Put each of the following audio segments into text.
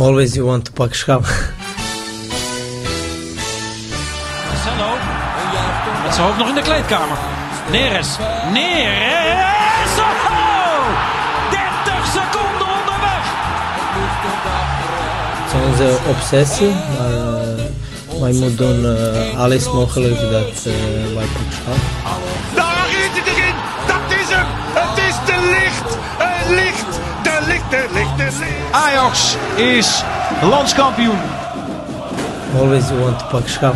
Always you want to pak schaal. Marcelo. Met zijn hoofd nog in de kleedkamer. Neres. Neres. Oh! 30 seconden onderweg. Het is onze obsessie, maar uh, wij moeten doen uh, alles mogelijk dat uh, wij pak schaal. Ajax is landskampioen. Always you want to pak schaal.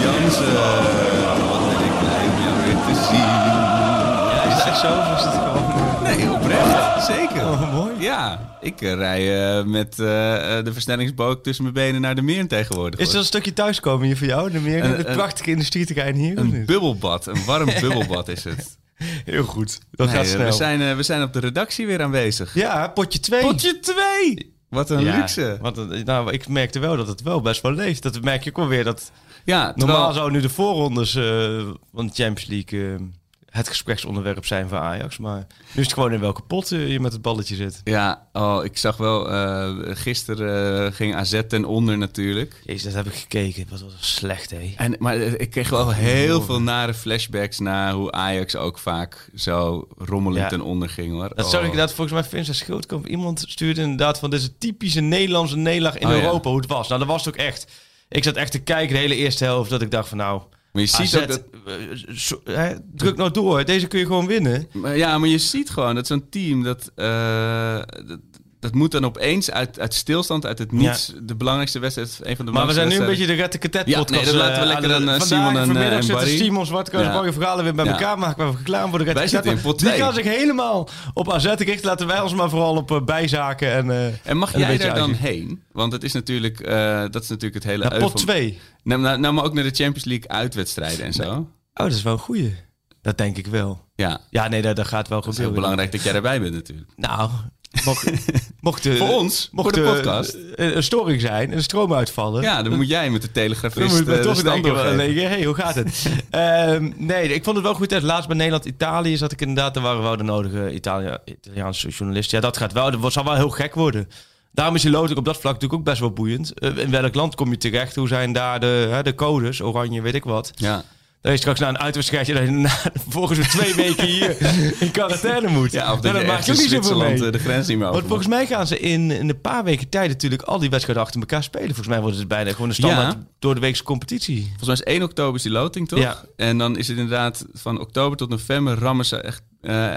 Jansen, wat ben ik blij om jou weer te zien. Ja, is dat zo? Of is het gewoon... Nee, oprecht. Zeker. Oh, mooi. Ja, ik uh, rij uh, met uh, de versnellingsboog tussen mijn benen naar de meer tegenwoordig. Is dat een stukje thuiskomen hier voor jou? De meer, een, een prachtige industrieterrein hier? Een bubbelbad, een warm bubbelbad is het. Heel goed. Dat nee, gaat snel. We zijn, we zijn op de redactie weer aanwezig. Ja, potje 2. Potje 2! Wat een ja, luxe. Want, nou, ik merkte wel dat het wel best wel leeft. Dat merk je ook wel weer. Dat ja, normaal zou nu de voorrondes uh, van de Champions League uh, het gespreksonderwerp zijn voor Ajax. Maar nu is het gewoon in welke pot uh, je met het balletje zit. Ja, oh, ik zag wel, uh, gisteren uh, ging AZ ten onder natuurlijk. Jezus, dat heb ik gekeken. Wat was slecht, hé. En, maar ik kreeg wel heel veel nare flashbacks naar hoe Ajax ook vaak zo rommelend ja. ten onder ging, hoor. Dat oh. zag ik inderdaad, volgens mij Vincent Schildkamp. Iemand stuurde inderdaad van deze typische Nederlandse nederlaag in oh, Europa, ja. hoe het was. Nou, dat was het ook echt. Ik zat echt te kijken de hele eerste helft, dat ik dacht van nou... Maar je ziet AZ, ook dat... zo, hè, druk nou door, deze kun je gewoon winnen. Maar ja, maar je ziet gewoon dat zo'n team, dat, uh, dat, dat, moet dan opeens uit, uit stilstand, uit het niets, ja. de belangrijkste wedstrijd, een van de Maar we zijn nu een beetje de Rette Katet ja, podcast. Nee, dat laten we lekker uh, aan uh, Simon en, vanmiddag en zitten Barry. Simon Barry Verhalen weer bij elkaar maken. We klaar voor de Rette Wij zitten in pot Die 2. gaan zich helemaal op AZ richten. Laten wij ons maar vooral op uh, bijzaken. En, uh, en mag en jij daar dan heen? Want het is natuurlijk, dat is natuurlijk het hele... Naar pot 2. Nou, nou, nou, maar ook naar de Champions League uitwedstrijden en zo. Nee. Oh, dat is wel een goeie. Dat denk ik wel. Ja, ja nee, dat, dat gaat wel Het is gebeuren. heel belangrijk dat jij erbij bent natuurlijk. Nou, mocht, mocht de, voor ons, mocht voor de podcast. een storing zijn en de stroom uitvallen. Ja, dan moet jij met de telegrafist dan moet je toch wel, nee, hey, hoe gaat het? um, nee, ik vond het wel goed. Laatst bij Nederland-Italië zat ik inderdaad, daar waren wel de nodige Italia, Italiaanse journalisten. Ja, dat gaat wel, dat zal wel heel gek worden. Daarom is die loting op dat vlak natuurlijk ook best wel boeiend. Uh, in welk land kom je terecht? Hoe zijn daar de, hè, de codes? Oranje, weet ik wat. Ja. Dat je straks na een uitwedstrijdje dat je na, volgens de twee weken hier in quarantaine moet. Ja, of dat, maakt ook niet zoveel mee. de grens niet meer Want volgens mij gaan ze in, in een paar weken tijd natuurlijk al die wedstrijden achter elkaar spelen. Volgens mij wordt het bijna gewoon een standaard ja. door de weekse competitie. Volgens mij is 1 oktober is die loting, toch? Ja. En dan is het inderdaad van oktober tot november rammen ze echt uh,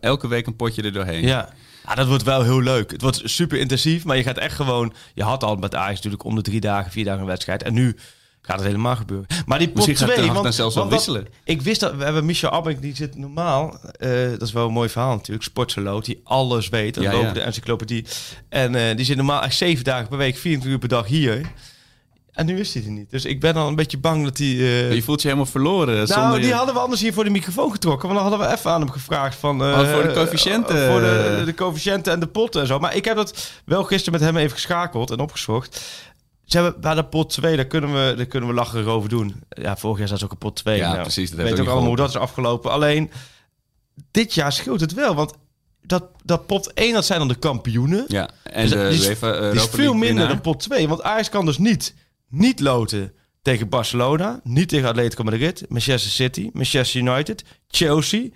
elke week een potje er doorheen. Ja. Ja, dat wordt wel heel leuk. Het wordt super intensief, maar je gaat echt gewoon... Je had al met Ajax natuurlijk om de drie dagen, vier dagen een wedstrijd. En nu gaat het helemaal gebeuren. Maar die pot Misschien 2... gaat want, dan zelfs wel wisselen. Ik wist dat... We hebben Michel Abbeck, die zit normaal... Uh, dat is wel een mooi verhaal natuurlijk. Sportseloot, die alles weet. Ja, de encyclopedie. En uh, die zit normaal echt zeven dagen per week, 24 uur per dag hier. En nu is hij er niet. Dus ik ben al een beetje bang dat hij... Uh... Je voelt je helemaal verloren. Nou, zonder die hadden we anders hier voor de microfoon getrokken. Want dan hadden we even aan hem gevraagd van... Uh, oh, voor de coëfficiënten. Uh, voor de, de coëfficiënten en de potten en zo. Maar ik heb dat wel gisteren met hem even geschakeld en opgezocht. Ze hebben bij de pot 2, daar kunnen we, daar kunnen we lacherig over doen. Ja, vorig jaar zat ook een pot 2. Ja, nou, precies. Dat weet ook, ook allemaal hoe dat is afgelopen. Alleen, dit jaar scheelt het wel. Want dat, dat pot 1, dat zijn dan de kampioenen. Ja, en Dus de die is, UEFA die is veel minder dan pot 2. Want Ajax kan dus niet, niet loten tegen Barcelona. Niet tegen Atletico Madrid. Manchester City. Manchester United. Chelsea.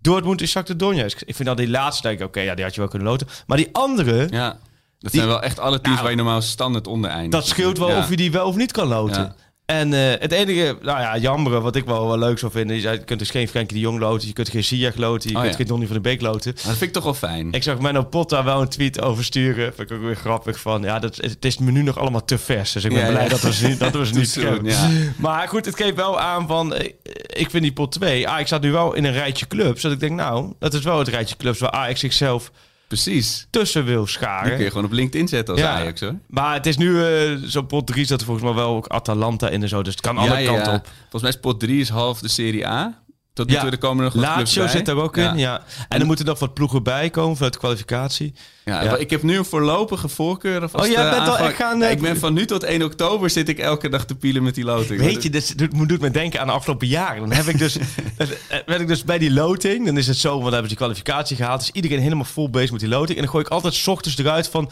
Dortmund is Shakhtar Donetsk. Ik vind dat die laatste, denk ik, oké, okay, ja, die had je wel kunnen loten. Maar die andere... Ja, dat Die- zijn wel echt alle teams Nou, waar je normaal standaard onder eindigt. Dat scheelt wel Ja. of je die wel of niet kan loten. Ja. En eh, het enige, nou ja, jammer, wat ik wel, wel leuk zou vinden, is je kunt dus geen Frenkie de Jong loten, je kunt geen Ziyech loten, je Oh, kunt ja. geen Donny van de Beek loten. Maar dat vind ik toch wel fijn. Ik zag Menno Potta wel een tweet over sturen, vind ik ook weer grappig van, ja, dat, het is me nu nog allemaal te vers, dus ik ben Ja, blij ja. dat we ze niet, dat we ze niet soon. Maar goed, het geeft wel aan van, eh, ik vind die pot 2, Ajax staat nu wel in een rijtje clubs, dat ik denk, nou, dat is wel het rijtje clubs waar Ajax zichzelf Precies. tussen wil Die scharen. kun je gewoon op LinkedIn zetten als Ja. Ajax hoor. Maar het is nu eh, zo'n pot 3 zat er volgens mij wel ook Atalanta in en zo. Dus het kan alle ja, kanten ja. op. Volgens mij is pot 3 is half de Serie A. Tot nu toe er komen nog wat clubs Lazio bij. zit er ook Ja. in, ja. En er moeten nog wat ploegen bij komen vanuit de kwalificatie. Ja, Ja. Ik heb nu een voorlopige voorkeur. Of Oh, jij bent al echt gaan, eh, ik ben van nu tot 1 oktober zit ik elke dag te pielen met die loting. Weet je, dit doet, doet me denken aan de afgelopen jaren. Dan heb ik dus, eh, werd ik dus bij die loting. Dan is het zo, want dan hebben ze die kwalificatie gehaald. Dus iedereen helemaal vol bezig met die loting. En dan gooi ik altijd 's ochtends eruit van...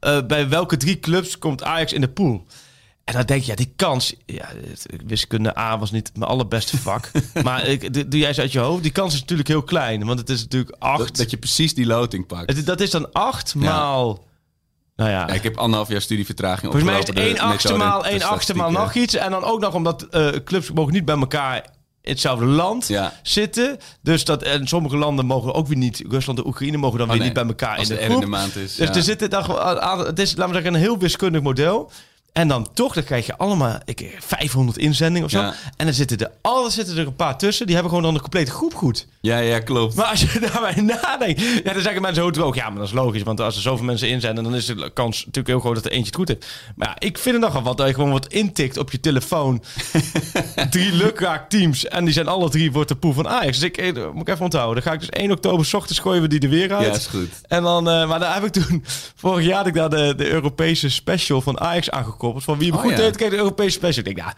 eh, bij welke drie clubs komt Ajax in de pool? En dan denk je, ja, die kans... Ja, wiskunde A was niet mijn allerbeste vak. maar ik, doe jij eens uit je hoofd. Die kans is natuurlijk heel klein. Want het is natuurlijk acht. dat, dat je precies die loting pakt. Het- dat is dan acht maal... Nou ja, Ja, ik heb anderhalf jaar studievertraging Volgens mij is het opgelopen 1 door de achtste maal, 1 achtste maal nog iets. En dan ook nog omdat eh, clubs mogen niet bij elkaar in hetzelfde land Ja. zitten. Dus dat, en sommige landen mogen ook weer niet, Rusland en Oekraïne mogen dan Oh, weer nee. niet bij elkaar Als in de de groep. maand is. Dus ja. er zitten dan, het is, laten we zeggen, een heel wiskundig model. En dan toch, dan krijg je allemaal ik, 500 inzendingen of zo. Ja. En dan zitten er, alles zitten er een paar tussen. Die hebben gewoon dan de complete groep goed. Ja, ja, klopt. Maar als je daarbij nadenkt, ja, dan zeggen mensen droog. Ja, maar dat is logisch, want als er zoveel mensen in zijn, dan is de kans natuurlijk heel groot dat er eentje het goed heeft. Maar ja, ik vind het nogal wat dat je gewoon wat intikt op je telefoon. drie lukraak teams en die zijn alle drie wordt de pool van Ajax. Dus ik eh, moet ik even onthouden. Dan ga ik dus 1 oktober 's ochtends gooien we die er weer uit. Ja, is goed. En dan, eh, maar daar heb ik toen, vorig jaar had ik daar de, de Europese special van Ajax aangekoppeld. Van wie hem Oh, goed ja. deed, kijk de Europese special. Ik denk, ja,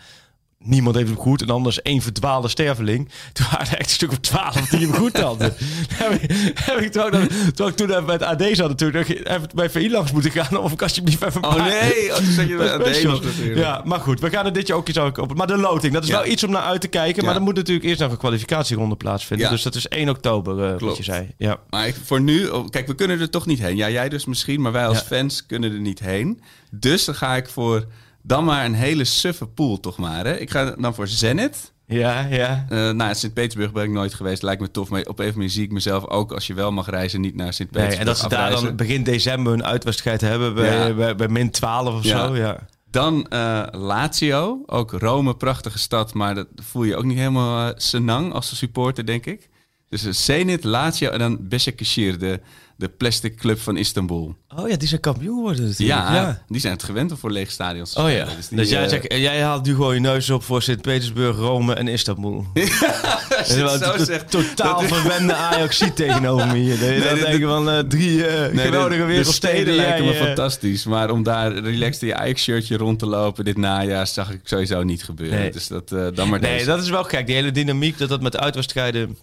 niemand heeft hem goed. En anders één verdwaalde sterveling. Toen waren er echt een stuk of twaalf die hem goed hadden. heb ik, heb ik, terwijl, ik, dan- terwijl ik toen even het AD zat natuurlijk, even bij VI langs moeten gaan. Of ik alsjeblieft even Oh nee, oh, toen zat je bij AD natuurlijk. Ja, maar goed, we gaan het dit jaar ook iets aan kopen. Maar de loting, dat is Ja. wel iets om naar uit te kijken. Maar dan moet natuurlijk eerst nog een kwalificatieronde plaatsvinden. Ja. Dus dat is 1 oktober, eh, wat je zei. Ja. Maar ik, voor nu, oh, kijk, we kunnen er toch niet heen. Ja, jij dus misschien, maar wij als fans kunnen er niet heen. Dus dan ga ik voor dan maar een hele suffe pool, toch maar. Hè? Ik ga dan voor Zenit. Ja, ja. Eh nou, Sint-Petersburg ben ik nooit geweest. Lijkt me tof. Maar op een of andere manier zie ik mezelf ook, als je wel mag reizen, niet naar Nee, Sint-Petersburg en dat ze daar dan begin december een uitwedstrijd hebben bij, Ja. bij, bij min 12 of Ja. zo. Ja. Dan eh, Lazio. Ook Rome, prachtige stad. Maar dat voel je ook niet helemaal eh, senang als supporter, denk ik. Dus Zenit, Lazio en dan Beşiktaşir, de, de plastic club van Istanbul. Oh ja, die zijn kampioen geworden natuurlijk. Ja, die zijn het gewend om voor lege stadions te Oh ja, dus, die, jij, eh, zegt, jij haalt nu gewoon je neus op voor Sint-Petersburg, Rome en Istanbul. je Dat zo zegt, totaal dat- verwende ajax tegenover me hier. Dat je Nee, dan de- denken van eh, drie eh, Nee, geweldige de, wereldsteden. steden lijken me eh, fantastisch. Maar om daar relaxed in je Ajax-shirtje rond te lopen dit najaar... zag ik sowieso niet gebeuren. Nee. Dus dat, eh, dan maar Nee, deze. dat is wel gek. Die hele dynamiek, dat dat met de uitwedstrijden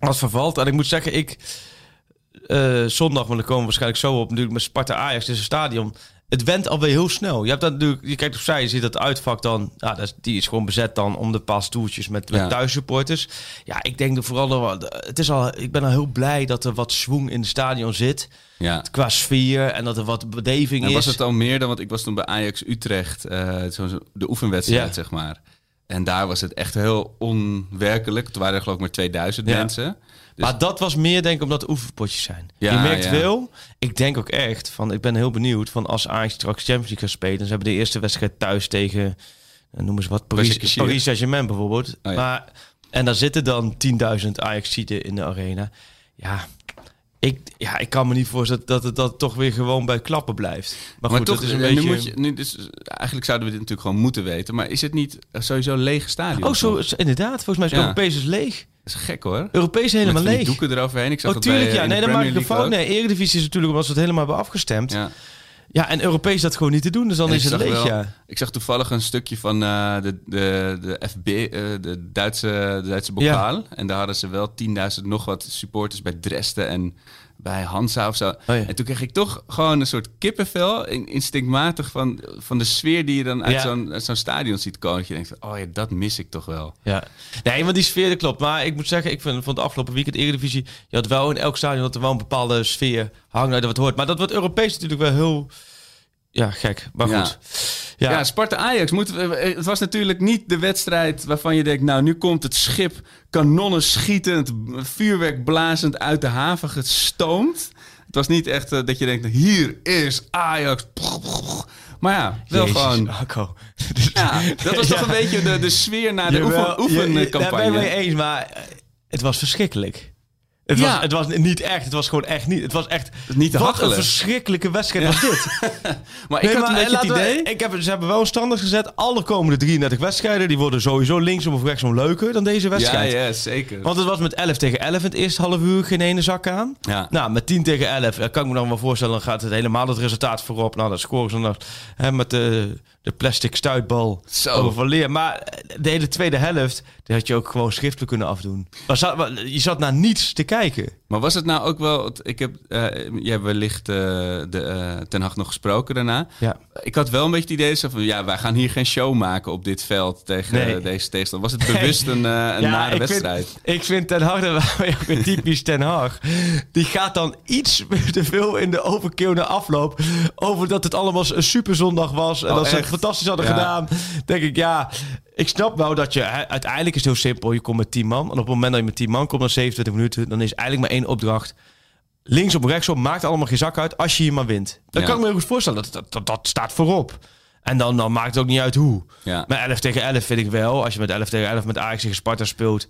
als vervalt. En ik moet zeggen, ik... eh, zondag, maar dan komen we waarschijnlijk zo op. Natuurlijk met Sparta Ajax, is een stadion. Het went alweer heel snel. Je hebt dat natuurlijk, je kijkt opzij, je ziet dat uitvak dan, ja, dat die is gewoon bezet dan om de paar stoeltjes met, met Ja. thuissupporters. Ja, ik denk dat vooral, dat het is al, ik ben al heel blij dat er wat swoon in het stadion zit. ja. Qua sfeer en dat er wat beleving En is. was het al meer dan... Want ik was toen bij Ajax Utrecht, eh, zo, de oefenwedstrijd, Ja. zeg maar. En daar was het echt heel onwerkelijk. Toen waren er geloof ik maar 2000 Ja. mensen. Dus maar dat was meer denk ik omdat het oefenpotjes zijn. Ja, je merkt ja. wel, ik denk ook echt, van, ik ben heel benieuwd van als Ajax straks Champions League gaat spelen. Ze hebben de eerste wedstrijd thuis tegen, eh, noem eens wat, Paris. Paris Saint-Germain bijvoorbeeld. Oh maar, en daar zitten dan 10.000 Ajax-zieten in de arena. Ja ik, ja, ik kan me niet voorstellen dat het dat toch weer gewoon bij klappen blijft. Maar, Maar goed, toch, is een beetje... nu moet je, nu, dus, eigenlijk zouden we dit natuurlijk gewoon moeten weten. Maar is het niet sowieso een lege stadion? Oh, zo, inderdaad. Volgens mij is Ja. Europees is leeg. Is gek hoor. Europees helemaal leeg. doeken eroverheen. Ik zag Oh, bij, eh, ja. de Nee, dan maak ik een fout. Nee, Eredivisie is natuurlijk omdat ze het helemaal hebben afgestemd. Ja, Ja. en Europees dat gewoon niet te doen, dus dan En is het leeg, wel- ja. Ik zag toevallig een stukje van eh, de, de, de FB, eh, de Duitse, de Duitse bokaal. En daar hadden ze wel 10.000 nog wat supporters bij Dresden en bij Hansa of zo. Oh ja. En toen kreeg ik toch gewoon een soort kippenvel, in- instinctmatig van, van de sfeer die je dan uit Ja. zo'n zo'n stadion ziet komen. Dat je denkt, oh ja, dat mis ik toch wel. Ja. Nee, maar die sfeer, dat klopt. Maar ik moet zeggen, ik vind van het afgelopen weekend Eredivisie... je had wel in elk stadion dat er wel een bepaalde sfeer hangt dat wat hoort. Maar dat wordt Europees natuurlijk wel heel... Ja, gek. Maar goed. Ja, Ja, Sparta-Ajax. moet- eh, Het was natuurlijk niet de wedstrijd waarvan je denkt... nou, nu komt het schip kanonnen schietend, vuurwerk blazend uit de haven gestoomd. Het was niet echt eh, dat je denkt, hier is Ajax. Maar ja, wel Jezus, gewoon... Ja, dat was toch Ja. een beetje de, de sfeer naar de Jawel, oefen, je- Daar ben ik oefencampagne. mee eens, maar eh, het was verschrikkelijk. Het, Ja. was, het was niet echt. Het was gewoon echt niet. Het was echt. Niet te wat hachelen. een verschrikkelijke wedstrijd was dit. Maar ik had een beetje het laten we- idee... ik heb, ze hebben wel een standaard gezet. Alle komende 33 wedstrijden die worden sowieso linksom of rechtsom leuker dan deze Ja, wedstrijd. ja, zeker. Want het was met 11 tegen 11 in het eerste half uur geen ene zak aan. Ja. Nou, met 10 tegen 11 eh, kan ik me dan wel voorstellen, dan gaat het helemaal het resultaat voorop. Nou, dan scoren ze nog hè, met de, de plastic stuitbal Zo. Van Leer. Maar de hele tweede helft, die had je ook gewoon schriftelijk kunnen afdoen. Maar zat, maar je zat naar niets te kijken. Maar was het nou ook wel... Ik heb, eh je hebt wellicht eh, de, eh, Ten Hag nog gesproken daarna. Ja. Ik had wel een beetje het idee van... Ja, wij gaan hier geen show maken op dit veld tegen Nee. deze tegenstander. Was het bewust een, nare ik wedstrijd? Vind, ik vind Ten Hag, dat was ook weer typisch Ten Hag. Die gaat dan iets te veel in de overkill naar afloop. Over dat het allemaal een superzondag was. En Oh, dat ze het fantastisch hadden Ja. gedaan. Denk ik, ja, ik snap wel dat je... uiteindelijk is het heel simpel. Je komt met 10 man. En op het moment dat je met 10 man komt na 27 minuten... dan is eigenlijk maar één opdracht. Linksom, rechtsom, maakt allemaal geen zak uit als je hier maar wint. Ja. kan ik me heel goed voorstellen. Dat, dat, dat, dat staat voorop. En dan, dan maakt het ook niet uit hoe. Ja. Maar 11 tegen 11 vind ik wel. Als je met 11 tegen 11 met Ajax tegen Sparta speelt,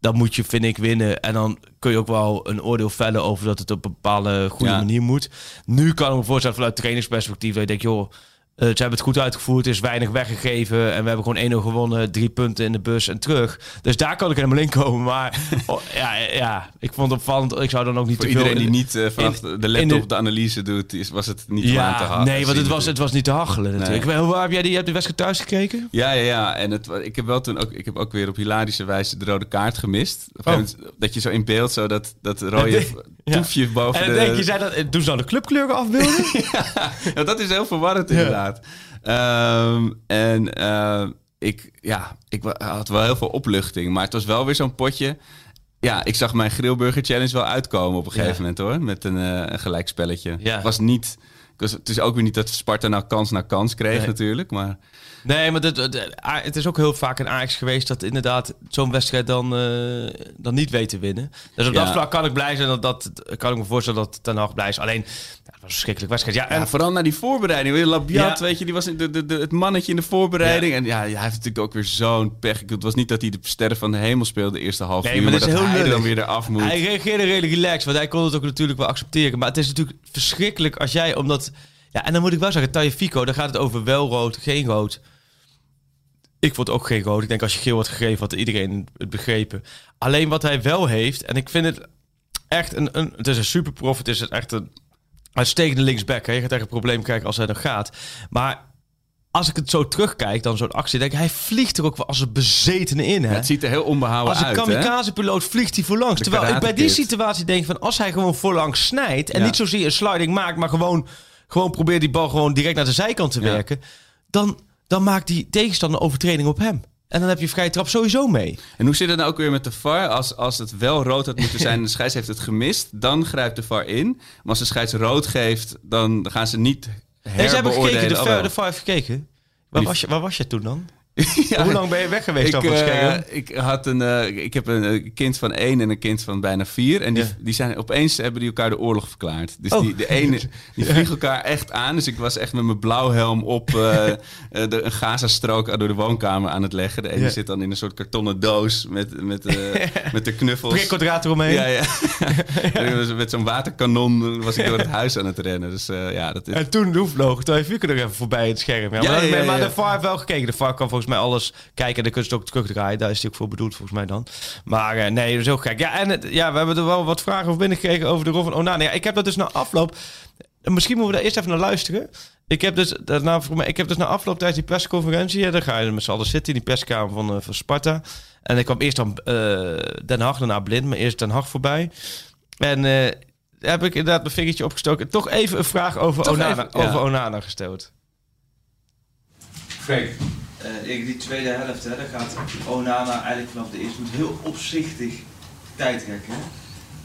dan moet je, vind ik, winnen. En dan kun je ook wel een oordeel vellen over dat het op een bepaalde goede Ja. manier moet. Nu kan ik me voorstellen vanuit trainingsperspectief. Dat je denkt, joh, ze hebben het goed uitgevoerd. Er is weinig weggegeven. En we hebben gewoon 1-0 gewonnen. Drie punten in de bus en terug. Dus daar kan ik helemaal in komen. Maar oh, ja, ja, ik vond het opvallend. Ik zou dan ook niet Voor te veel... iedereen die niet eh, vanaf in- de laptop de- de analyse doet, is, was het niet aan te Ja, halen. nee, want het was, het was niet te hachelen natuurlijk. Nee. Hoe heb jij die, je hebt de wedstrijd thuis gekeken? Ja, ja, ja. En het, ik heb wel toen ook, ik heb ook weer op hilarische wijze de rode kaart gemist. Moment dat je zo in beeld zo dat, dat rode Ja. toefje boven En de... dan denk je, zei dat, eh, doen ze nou de clubkleuren afbeelden? Ja, dat is heel verwarrend inderdaad. Ehm, en eh, ik, ja, ik had wel heel veel opluchting. Maar het was wel weer zo'n potje. Ja, ik zag mijn Grillburger Challenge wel uitkomen op een gegeven Ja. moment hoor. Met een, eh een gelijkspelletje. Ja. Het was niet... Het is ook weer niet dat Sparta nou kans na kans kreeg Nee. natuurlijk. Maar Nee, maar dit- dit- A- het is ook heel vaak een Ajax geweest dat inderdaad zo'n wedstrijd dan, eh, dan niet weet te winnen. Dus op Ja. dat vlak kan ik blij zijn dat, dat kan ik me voorstellen dat Ten Hag blij is. Alleen, het was een verschrikkelijk wedstrijd. Ja, en ja, vooral naar die voorbereiding. Labiat, Ja. weet je, die was de, de, de- het mannetje in de voorbereiding. En ja, hij heeft natuurlijk ook weer zo'n pech. Het was niet dat hij de sterren van de hemel speelde de eerste half Nee, uur. maar Maar, dat heel hij dan weer eraf moet. hij reageerde redelijk relaxed, want hij kon het ook natuurlijk wel accepteren. Maar het is natuurlijk verschrikkelijk als jij, omdat... Ja, en dan moet ik wel zeggen, Tagliafico, daar gaat het over wel rood, geen rood. Ik vond ook geen rood. Ik denk als je geel had gegeven, had iedereen het begrepen. Alleen wat hij wel heeft, en ik vind het echt een... een het is een superprof, het is echt een uitstekende linksback. Hè. Je gaat echt een probleem krijgen als hij er gaat. Maar als ik het zo terugkijk, dan zo'n actie, denk ik, hij vliegt er ook wel als een bezetene in. Hè? Het ziet er heel onbehouden Als een uit, kamikaze-piloot vliegt hij voorlangs. De Terwijl ik bij die situatie denk van... als hij gewoon voorlangs snijdt... en Ja. niet zozeer een sliding maakt... maar gewoon, gewoon probeert die bal gewoon direct naar de zijkant te Ja. werken... Dan, dan maakt die tegenstander een overtreding op hem. En dan heb je vrije trap sowieso mee. En hoe zit het nou ook weer met de VAR? Als, als het wel rood had moeten zijn en de scheids heeft het gemist, dan grijpt de VAR in. Maar als de scheids rood geeft, dan gaan ze niet Nee, ze hebben gekeken, de, herbeoordelen. VAR de VAR heeft gekeken. Waar was, je, waar was je toen dan? Ja. Hoe lang ben je weg geweest Ik, het eh, ik, had een, eh, ik heb een eh, kind van één en een kind van bijna vier. En die, Ja. die zijn opeens hebben die elkaar de oorlog verklaard. Dus Oh. die, de ene die vliegen elkaar echt aan. Dus ik was echt met mijn blauwhelm op eh, de, een Gaza-strook door de woonkamer aan het leggen. De ene Ja. zit dan in een soort kartonnen doos met, met, met de knuffels. Prikkeldraad eromheen. Ja, ja. Met zo'n waterkanon was ik door het huis aan het rennen. Dus ja, dat is... En toen toen Fieke er even voorbij het scherm. Ja, maar, ja, maar de VAR heeft wel gekeken. De VAR kan volgens mij alles kijken en dan kun je het ook terugdraaien. Daar is hij ook voor bedoeld volgens mij dan. Maar eh, nee, dat is ook gek. Ja, en het- ja, we hebben er wel wat vragen over binnengekregen over de rol van Onana. Ja, ik heb dat dus na afloop... Misschien moeten we daar eerst even naar luisteren. Ik heb dus, daarna, voor mij, ik heb dus na afloop tijdens die persconferentie... Ja, dan ga je met z'n allen zitten in die perskamer van, eh, van Sparta. En ik kwam eerst dan eh, Den Haag, daarna Blind, maar eerst Den Haag voorbij. En eh, heb ik inderdaad mijn vingertje opgestoken. Toch even een vraag over, Toch Onana, even, ja. over Onana gesteld. Frank, eh, die tweede helft, hè, daar gaat Onana eigenlijk vanaf de eerste minuut heel opzichtig tijd rekken.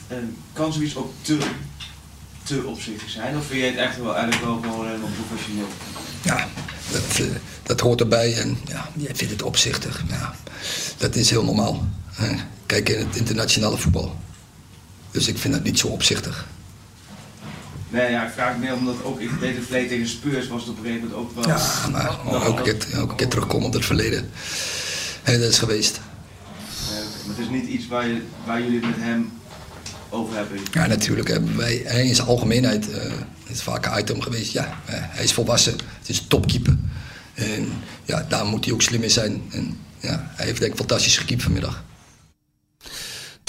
Eh, kan zoiets ook te, te opzichtig zijn? Of vind je het echt wel eigenlijk wel gewoon helemaal professioneel? Ja, dat, eh, dat hoort erbij en ja, jij vindt het opzichtig. Ja, dat is heel normaal. Kijk in het internationale voetbal. Dus ik vind dat niet zo opzichtig. Nee, ja, ik vraag meer omdat ook in deze play tegen Spurs was het op een gegeven moment ook wel... Ja, maar elke keer, elke keer terugkomen op het verleden. Hè, dat is geweest. Maar het is niet iets waar, je, waar jullie met hem over hebben. Ja, natuurlijk hebben wij in zijn algemeenheid, het is vaak een item geweest, ja, hij is volwassen, het is een topkeeper. En ja, daar moet hij ook slim in zijn. En ja, hij heeft denk ik fantastisch gekiept vanmiddag.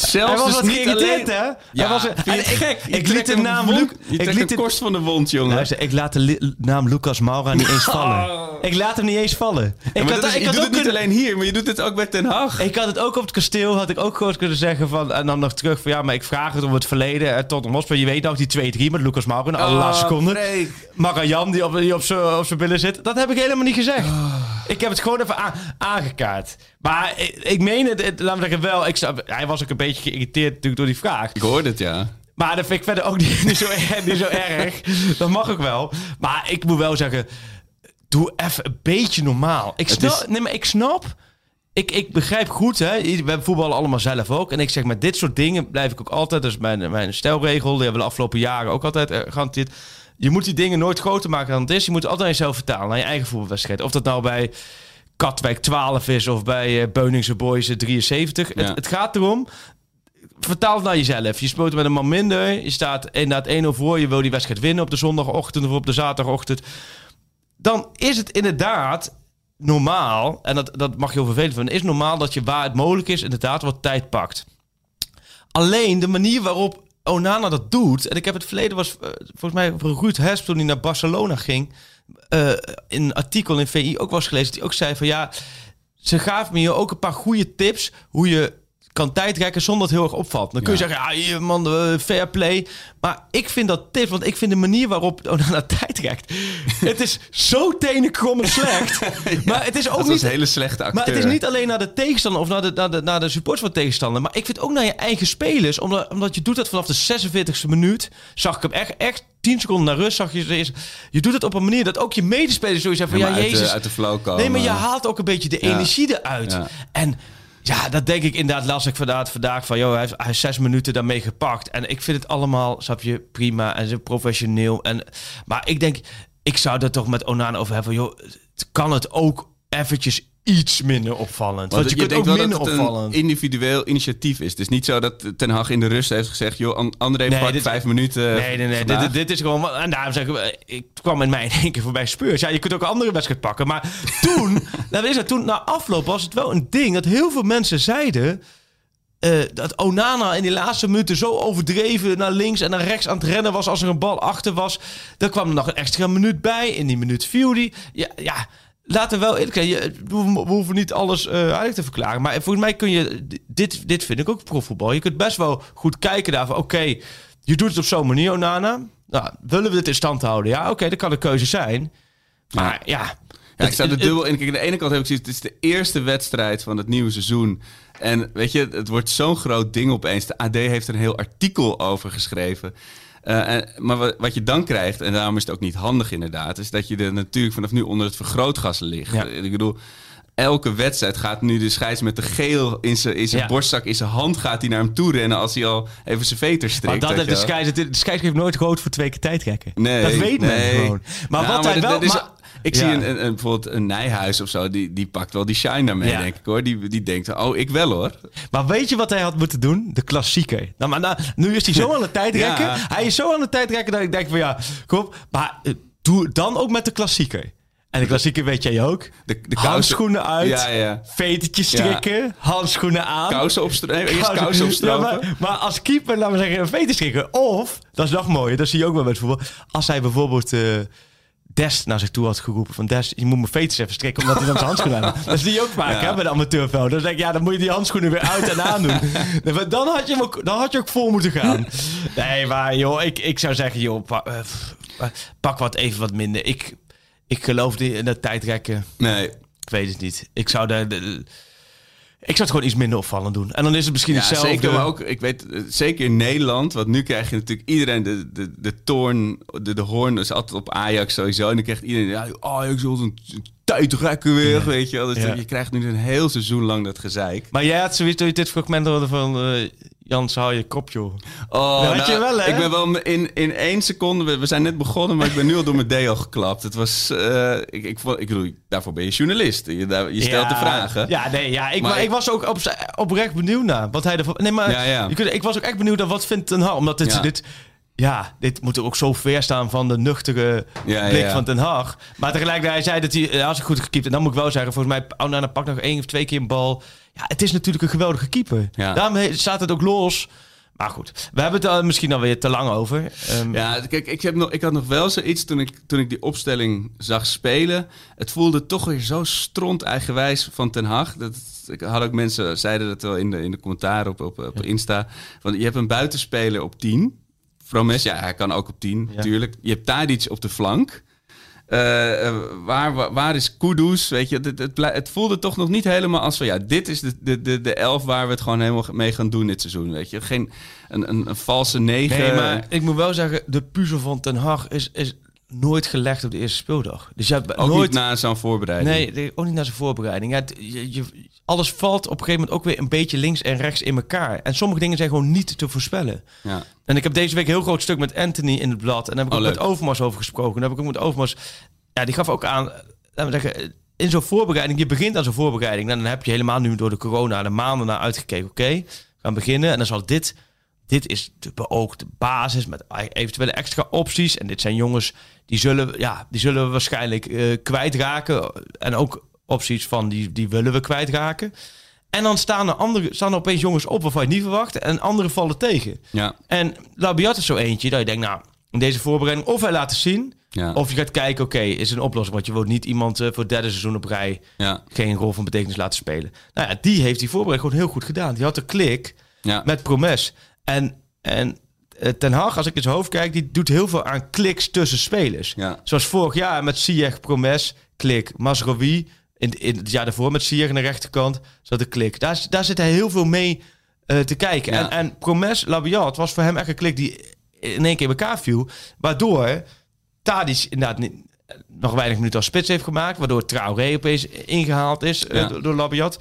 Zelfs Hij was dus wat niet geïrriteerd, alleen... hè? Ja, Hij was, en ik- gek? Ik, liet de naam Luc... Ik liet de, korst van de wond, jongen. luister, ik laat de naam Lucas Maura niet eens vallen. Ik laat hem niet eens vallen. Ik Ja, had, is- ik je had doet ook het niet alleen hier, maar je doet het ook bij Ten Hag. Ik had het ook op het kasteel, had ik ook gewoon kunnen zeggen van... En dan nog terug van, ja, maar ik vraag het om het verleden. En tot Hotspur, je weet nog, die 2-3 met Lucas Maura in de allerlaatste Oh, seconde. Marian die op, die op zijn op zijn billen zit. Dat heb ik helemaal niet gezegd. Oh. Ik heb het gewoon even aan- aangekaart. Maar ik, ik meen het, het- laat me zeggen wel. Ik, hij was ook een beetje geïrriteerd natuurlijk door die vraag. Ik hoorde het, ja. Maar dat vind ik verder ook niet, niet, zo, erg, niet zo erg. Dat mag ook wel. Maar ik moet wel zeggen, doe even een beetje normaal. Ik snap, is- nee, maar ik snap... Ik, ik begrijp goed, hè. We hebben voetballen allemaal zelf ook. En ik zeg, met dit soort dingen blijf ik ook altijd... Dat is mijn, mijn stelregel. Die hebben we de afgelopen jaren ook altijd gehanteerd. Je moet die dingen nooit groter maken dan het is. Je moet altijd aan jezelf vertalen, naar je eigen voetbalwedstrijd. Of dat nou bij Katwijk 12 is of bij eh, Beuningse Boys eh, 73. Ja. Het, het gaat erom, vertaal het naar jezelf. Je speelt met een man minder. Je staat inderdaad 1-0 voor. Je wil die wedstrijd winnen op de zondagochtend of op de zaterdagochtend. Dan is het inderdaad normaal, en dat, dat mag je heel vervelend vinden, is normaal dat je waar het mogelijk is inderdaad wat tijd pakt. Alleen de manier waarop Onana dat doet, en ik heb het verleden was eh, volgens mij Ruud Hesp toen hij naar Barcelona ging, eh, in een artikel in VI ook was gelezen, hij ook zei van ja, ze gaven me hier ook een paar goede tips hoe je kan tijdrekken zonder dat het heel erg opvalt. Dan kun je zeggen, ja, hier, man, eh, fair play. Maar ik vind dat tips, want ik vind de manier waarop Onana tijdrekt, het is zo tenenkrommend slecht. Maar het is ook Dat niet een hele slechte acteur. maar het is niet alleen naar de tegenstander of naar de, naar de, naar de supporters van de tegenstander. Maar ik vind ook naar je eigen spelers. Omdat, omdat je doet dat vanaf de 46e minuut. Zag ik hem echt, echt 10 seconden naar rust. Zag je, ze eerst- je doet het op een manier dat ook je medespelers zoiets hebben van... Ja, Ja, maar uit, de, Jezus. uit de flow komen. nee, maar je haalt ook een beetje de Ja. energie eruit. Ja. En ja, dat denk ik inderdaad. Las ik vandaag, vandaag van... Joh, hij heeft, hij zes minuten daarmee gepakt. En ik vind het allemaal, snap je, prima. En zo professioneel. En, maar ik denk, ik zou er toch met Onana over hebben. Joh, kan het ook eventjes iets minder opvallend? Want, je, kunt ook wel minder dat het opvallend. een individueel initiatief is. Het is niet zo dat Ten Hag in de rust heeft gezegd... joh, An- André, Nee, dit- vijf minuten Nee, nee, nee. vandaag. Dit, dit is gewoon... En daarom zeg ik... eh, Ik kwam in mij in één keer voorbij Spurs. Ja, je kunt ook een andere wedstrijd pakken. Maar toen... nou, is het, toen na afloop was het wel een ding... dat heel veel mensen zeiden... eh, dat Onana in die laatste minuten zo overdreven naar links en naar rechts aan het rennen was als er een bal achter was. Dan kwam er nog een extra minuut bij. In die minuut viel die. Ja, ja laten we wel eerlijk zijn. Je- We hoeven- niet alles eh eigenlijk te verklaren. Maar volgens mij kun je... Dit, dit vind ik ook profvoetbal. Je kunt best wel goed kijken daarvan. Oké, je doet het op zo'n manier, Onana. Nou, willen we dit in stand houden? Ja, oké, dat kan een keuze zijn. Maar ja... Ja, ik sta er dubbel in. Kijk, aan de ene kant heb ik zoiets... het is de eerste wedstrijd van het nieuwe seizoen. En weet je, het wordt zo'n groot ding opeens. De AD heeft er een heel artikel over geschreven. Eh, en, maar wat, wat je dan krijgt, en daarom is het ook niet handig inderdaad... is dat je er natuurlijk vanaf nu onder het vergrootgas ligt. Ja. Ik bedoel... Elke wedstrijd gaat nu de scheids met de geel in zijn, in zijn Ja. borstzak, in zijn hand gaat hij naar hem toe rennen als hij al even zijn veter strikt. Maar dat heeft de scheids, de scheids geeft nooit groot voor twee keer tijdrekken. Nee, dat weet men gewoon. Maar Nou, wat hij wel... is- maar- ik Ja. zie een, een, een- bijvoorbeeld een Nijhuis of zo, die, die pakt wel die shine daarmee, Ja. denk ik hoor. Die, die denkt, oh, ik wel hoor. Maar weet je wat hij had moeten doen? De klassieker. Nou, maar nou, nu is hij zo aan het tijdrekken. Ja. Hij is zo aan het tijdrekken dat ik denk van ja, kom op. Maar eh, doe dan ook met de klassieker. En de klassieker weet jij ook. De, de kousen- Handschoenen uit. Ja, ja. Vetertjes strikken. Handschoenen aan. Kousen opstropen. Eerst Kousen- Ja, maar, maar als keeper, laten we zeggen, een veter strikken. Of, dat is nog mooier, dat zie je ook wel met voetbal. Als hij bijvoorbeeld... eh, Dest naar zich toe had geroepen van Dest, je moet mijn veters even strikken omdat hij dan zijn handschoenen aan. Dat zie je ook vaak Ja. hè, bij de amateurveld. Dan zeg ik, ja, dan moet je die handschoenen weer uit en aandoen. Nee, maar dan had je, ook, dan had je ook vol moeten gaan. Nee, maar joh, ik, ik zou zeggen, joh, eh, pak wat even wat minder. Ik, ik geloof in dat tijdrekken. Nee. Ik weet het niet. Ik zou de, de- ik zou het gewoon iets minder opvallend doen. En dan is het misschien Ja, hetzelfde. zeker. Maar ook, ik weet, eh, zeker in Nederland, want nu krijg je natuurlijk iedereen de, de, de toorn, de, de hoorn is altijd op Ajax sowieso. En dan krijgt iedereen, ja, Ajax wil een tijdrekken weer, weet je wel. Dus Ja. je krijgt nu een heel seizoen lang dat gezeik. Maar jij had zoiets toen je dit fragment hoorde van... eh, Jan zou je kop, joh. Oh, Dat had je wel, hè? Ik ben wel in, in één seconde... We, we zijn net begonnen, maar ik ben nu al door mijn deel geklapt. Het was... eh, ik, ik, vond- ik bedoel, daarvoor ben je journalist. Je, daar- je stelt Ja, de vragen. Ja, nee, ja. Ik, Maar maar ik ik- was ook op, oprecht benieuwd naar wat hij ervan... Nee, maar Ja, ja. Je kunt, ik was ook echt benieuwd naar wat vindt Ten Hag. Omdat dit, Ja. dit... Ja, dit moet ook zo ver staan van de nuchtere Ja, blik ja. van Ten Hag. Maar tegelijkertijd, hij zei dat hij... Als ik goed gekiept. En dan moet ik wel zeggen, volgens mij... Onana pakt nog één of twee keer een bal. Ja, het is natuurlijk een geweldige keeper. Ja. Staat het ook los. Maar goed, we hebben het er misschien alweer te lang over. Ehm, Ja, kijk, ik, heb nog, ik had nog wel zoiets toen ik, toen ik die opstelling zag spelen. Het voelde toch weer zo stront eigenwijs van Ten Hag. Dat, ik had ook mensen, zeiden dat wel in de, in de commentaren op, op, op Insta. Want je hebt een buitenspeler op 10. Promes, ja, hij kan ook op 10, Ja. natuurlijk. Je hebt Tadic op de flank. Eh, eh, waar, waar, waar is Kudus? Weet je, het, het, het voelde toch nog niet helemaal als van ja, dit is de, de, de, de elf waar we het gewoon helemaal mee gaan doen dit seizoen. Weet je, geen een, een, een valse negen. Nee, maar ik moet wel zeggen, de puzzel van Ten Hag is, is nooit gelegd op de eerste speeldag. Dus je hebt ook nooit... niet na zo'n voorbereiding. Nee, ook niet naar zijn voorbereiding. Ja, je- alles valt op een gegeven moment ook weer een beetje links en rechts in elkaar. En sommige dingen zijn gewoon niet te voorspellen. Ja. En ik heb deze week een heel groot stuk met Anthony in het blad. En daar heb ik Oh, ook leuk. met Overmars over gesproken. En daar heb ik ook met Overmars... Ja, die gaf ook aan... Laten we zeggen, in zo'n voorbereiding... Je begint aan zo'n voorbereiding. En dan heb je helemaal nu door de corona de maanden naar uitgekeken. Oké, gaan beginnen. En dan zal dit... Dit is de beoogde basis met eventuele extra opties. En dit zijn jongens die zullen, ja, die zullen we waarschijnlijk eh, kwijtraken. En ook opties van die, die willen we kwijtraken. En dan staan er, andere, staan er opeens jongens op waarvan je het niet verwacht. En anderen vallen tegen. Ja, En Labiat is zo eentje dat je denkt, nou, in deze voorbereiding of hij laat het zien, ja, of je gaat kijken, oké, is een oplossing. Want je wilt niet iemand eh, voor het derde seizoen op rij ja, geen rol van betekenis laten spelen. Nou ja, die heeft die voorbereiding gewoon heel goed gedaan. Die had een klik ja. met Promes. En, en eh, Ten Hag, als ik in zijn hoofd kijk, die doet heel veel aan kliks tussen spelers. Zoals vorig jaar met Ziyech, Promes, klik. Masrowi, in, in het jaar daarvoor met Ziyech aan de rechterkant, zat een klik. Daar, daar zit hij heel veel mee eh, te kijken. Ja. En, en Promes, Labiat was voor hem echt een klik die in één keer in elkaar viel. Waardoor Tadic inderdaad niet, nog weinig minuten als spits heeft gemaakt. Waardoor Traoré opeens ingehaald is eh, Ja. door Labiat.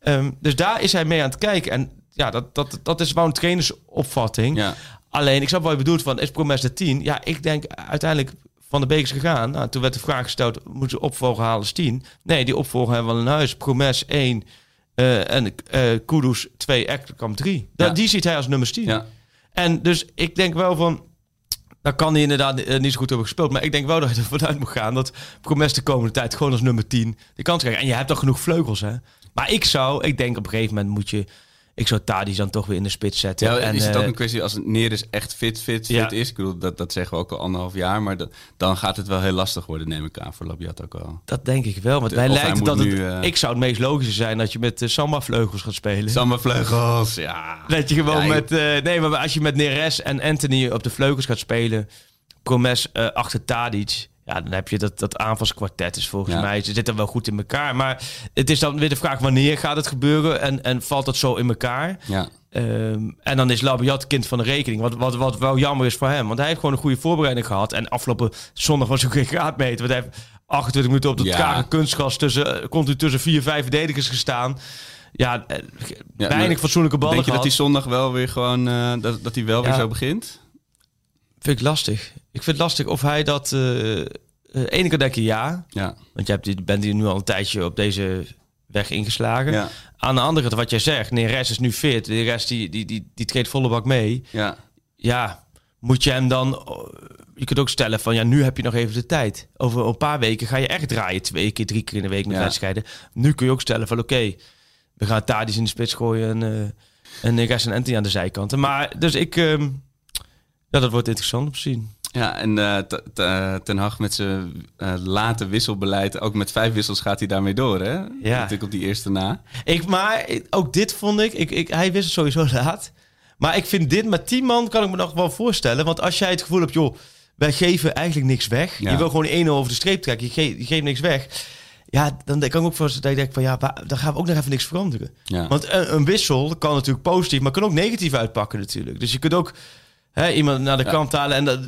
Ehm, dus daar is hij mee aan het kijken. En ja, dat, dat, dat is wel een trainersopvatting. ja. Alleen, ik snap wat je bedoelt van, is Promes de 10? Ja, ik denk uiteindelijk van de beek is gegaan. Nou, toen werd de vraag gesteld, moeten ze opvolger halen als 10? Nee, die opvolger hebben we al in huis. Promes 1 eh, en eh Kudus 2, Ekkamp 3. Ja. Die ziet hij als nummer 10. ja. En dus ik denk wel van... Dan kan hij inderdaad eh, niet zo goed hebben gespeeld. Maar ik denk wel dat je ervan uit moet gaan dat Promes de komende tijd gewoon als nummer 10 de kans krijgt. En je hebt toch genoeg vleugels, hè? Maar ik zou, ik denk op een gegeven moment moet je... Ik zou Tadis dan toch weer in de spits zetten. Ja, en, is het ook eh, een kwestie als Neres echt fit, fit, fit Ja. is? Ik bedoel, dat, dat zeggen we ook al anderhalf jaar. Maar dat- dan gaat het wel heel lastig worden, neem ik aan, voor Labiat ook wel. Dat denk ik wel. Want wij lijkt dat het, eh, Ik zou het meest logische zijn dat je met de Samba vleugels gaat spelen. Samme vleugels, ja. Dat je gewoon Ja, met... eh, nee, maar als je met Neres en Anthony op de vleugels gaat spelen... Promes eh, achter Tadic... Ja, dan heb je dat, dat aanvalskwartet is volgens Ja. mij... Ze zitten wel goed in elkaar. Maar het is dan weer de vraag wanneer gaat het gebeuren... en, en valt dat zo in elkaar... Ja, Ehm, en dan is Labiat kind van de rekening. Wat, wat, wat wel jammer is voor hem. Want hij heeft gewoon een goede voorbereiding gehad. En afgelopen zondag was ook geen graadmeter. Want hij heeft 28 minuten op de Ja. trage kunstgas tussen, eh, continu tussen vier, vijf verdedigers gestaan. Ja, eh, Ja, weinig fatsoenlijke ballen Denk je dat hij zondag wel weer gewoon, eh, dat, dat hij wel weer zo begint? Vind ik lastig. Ik vind het lastig of hij dat... eh eh, ene keer denk ik ja. Ja, Want je hebt, bent hier nu al een tijdje op deze weg ingeslagen. ja, Aan de andere kant, wat jij zegt. Nee, rest is nu fit. De rest die, die, die, die treedt volle bak mee. ja. ja, moet je hem dan... Je kunt ook stellen van, ja, nu heb je nog even de tijd. Over een paar weken ga je echt draaien. Twee keer, drie keer in de week met Ja. wedstrijden. Nu kun je ook stellen van, oké, we gaan Tadis in de spits gooien... en, eh en en Anthony aan de zijkanten. Maar, dus ik... ehm, ja, dat wordt interessant om te zien. Ja, en eh, Ten Hag met zijn eh, late wisselbeleid, ook met vijf wissels gaat hij daarmee door, hè? Natuurlijk op die eerste na. Ik, maar ook dit vond ik, ik, ik... Hij wist het sowieso laat. Maar ik vind dit met 10 man kan ik me nog wel voorstellen. Want als jij het gevoel hebt, joh, wij geven eigenlijk niks weg. Ja. Je wil gewoon 1-0 over de streep trekken. Je, ge- je geeft niks weg. Ja, dan kan ik ook voorstellen dat ik denk van ja, dan gaan we ook nog even niks veranderen. Ja. Want een, een wissel kan natuurlijk positief, maar kan ook negatief uitpakken natuurlijk. Dus je kunt ook hè, iemand naar de Ja. kant halen en dat,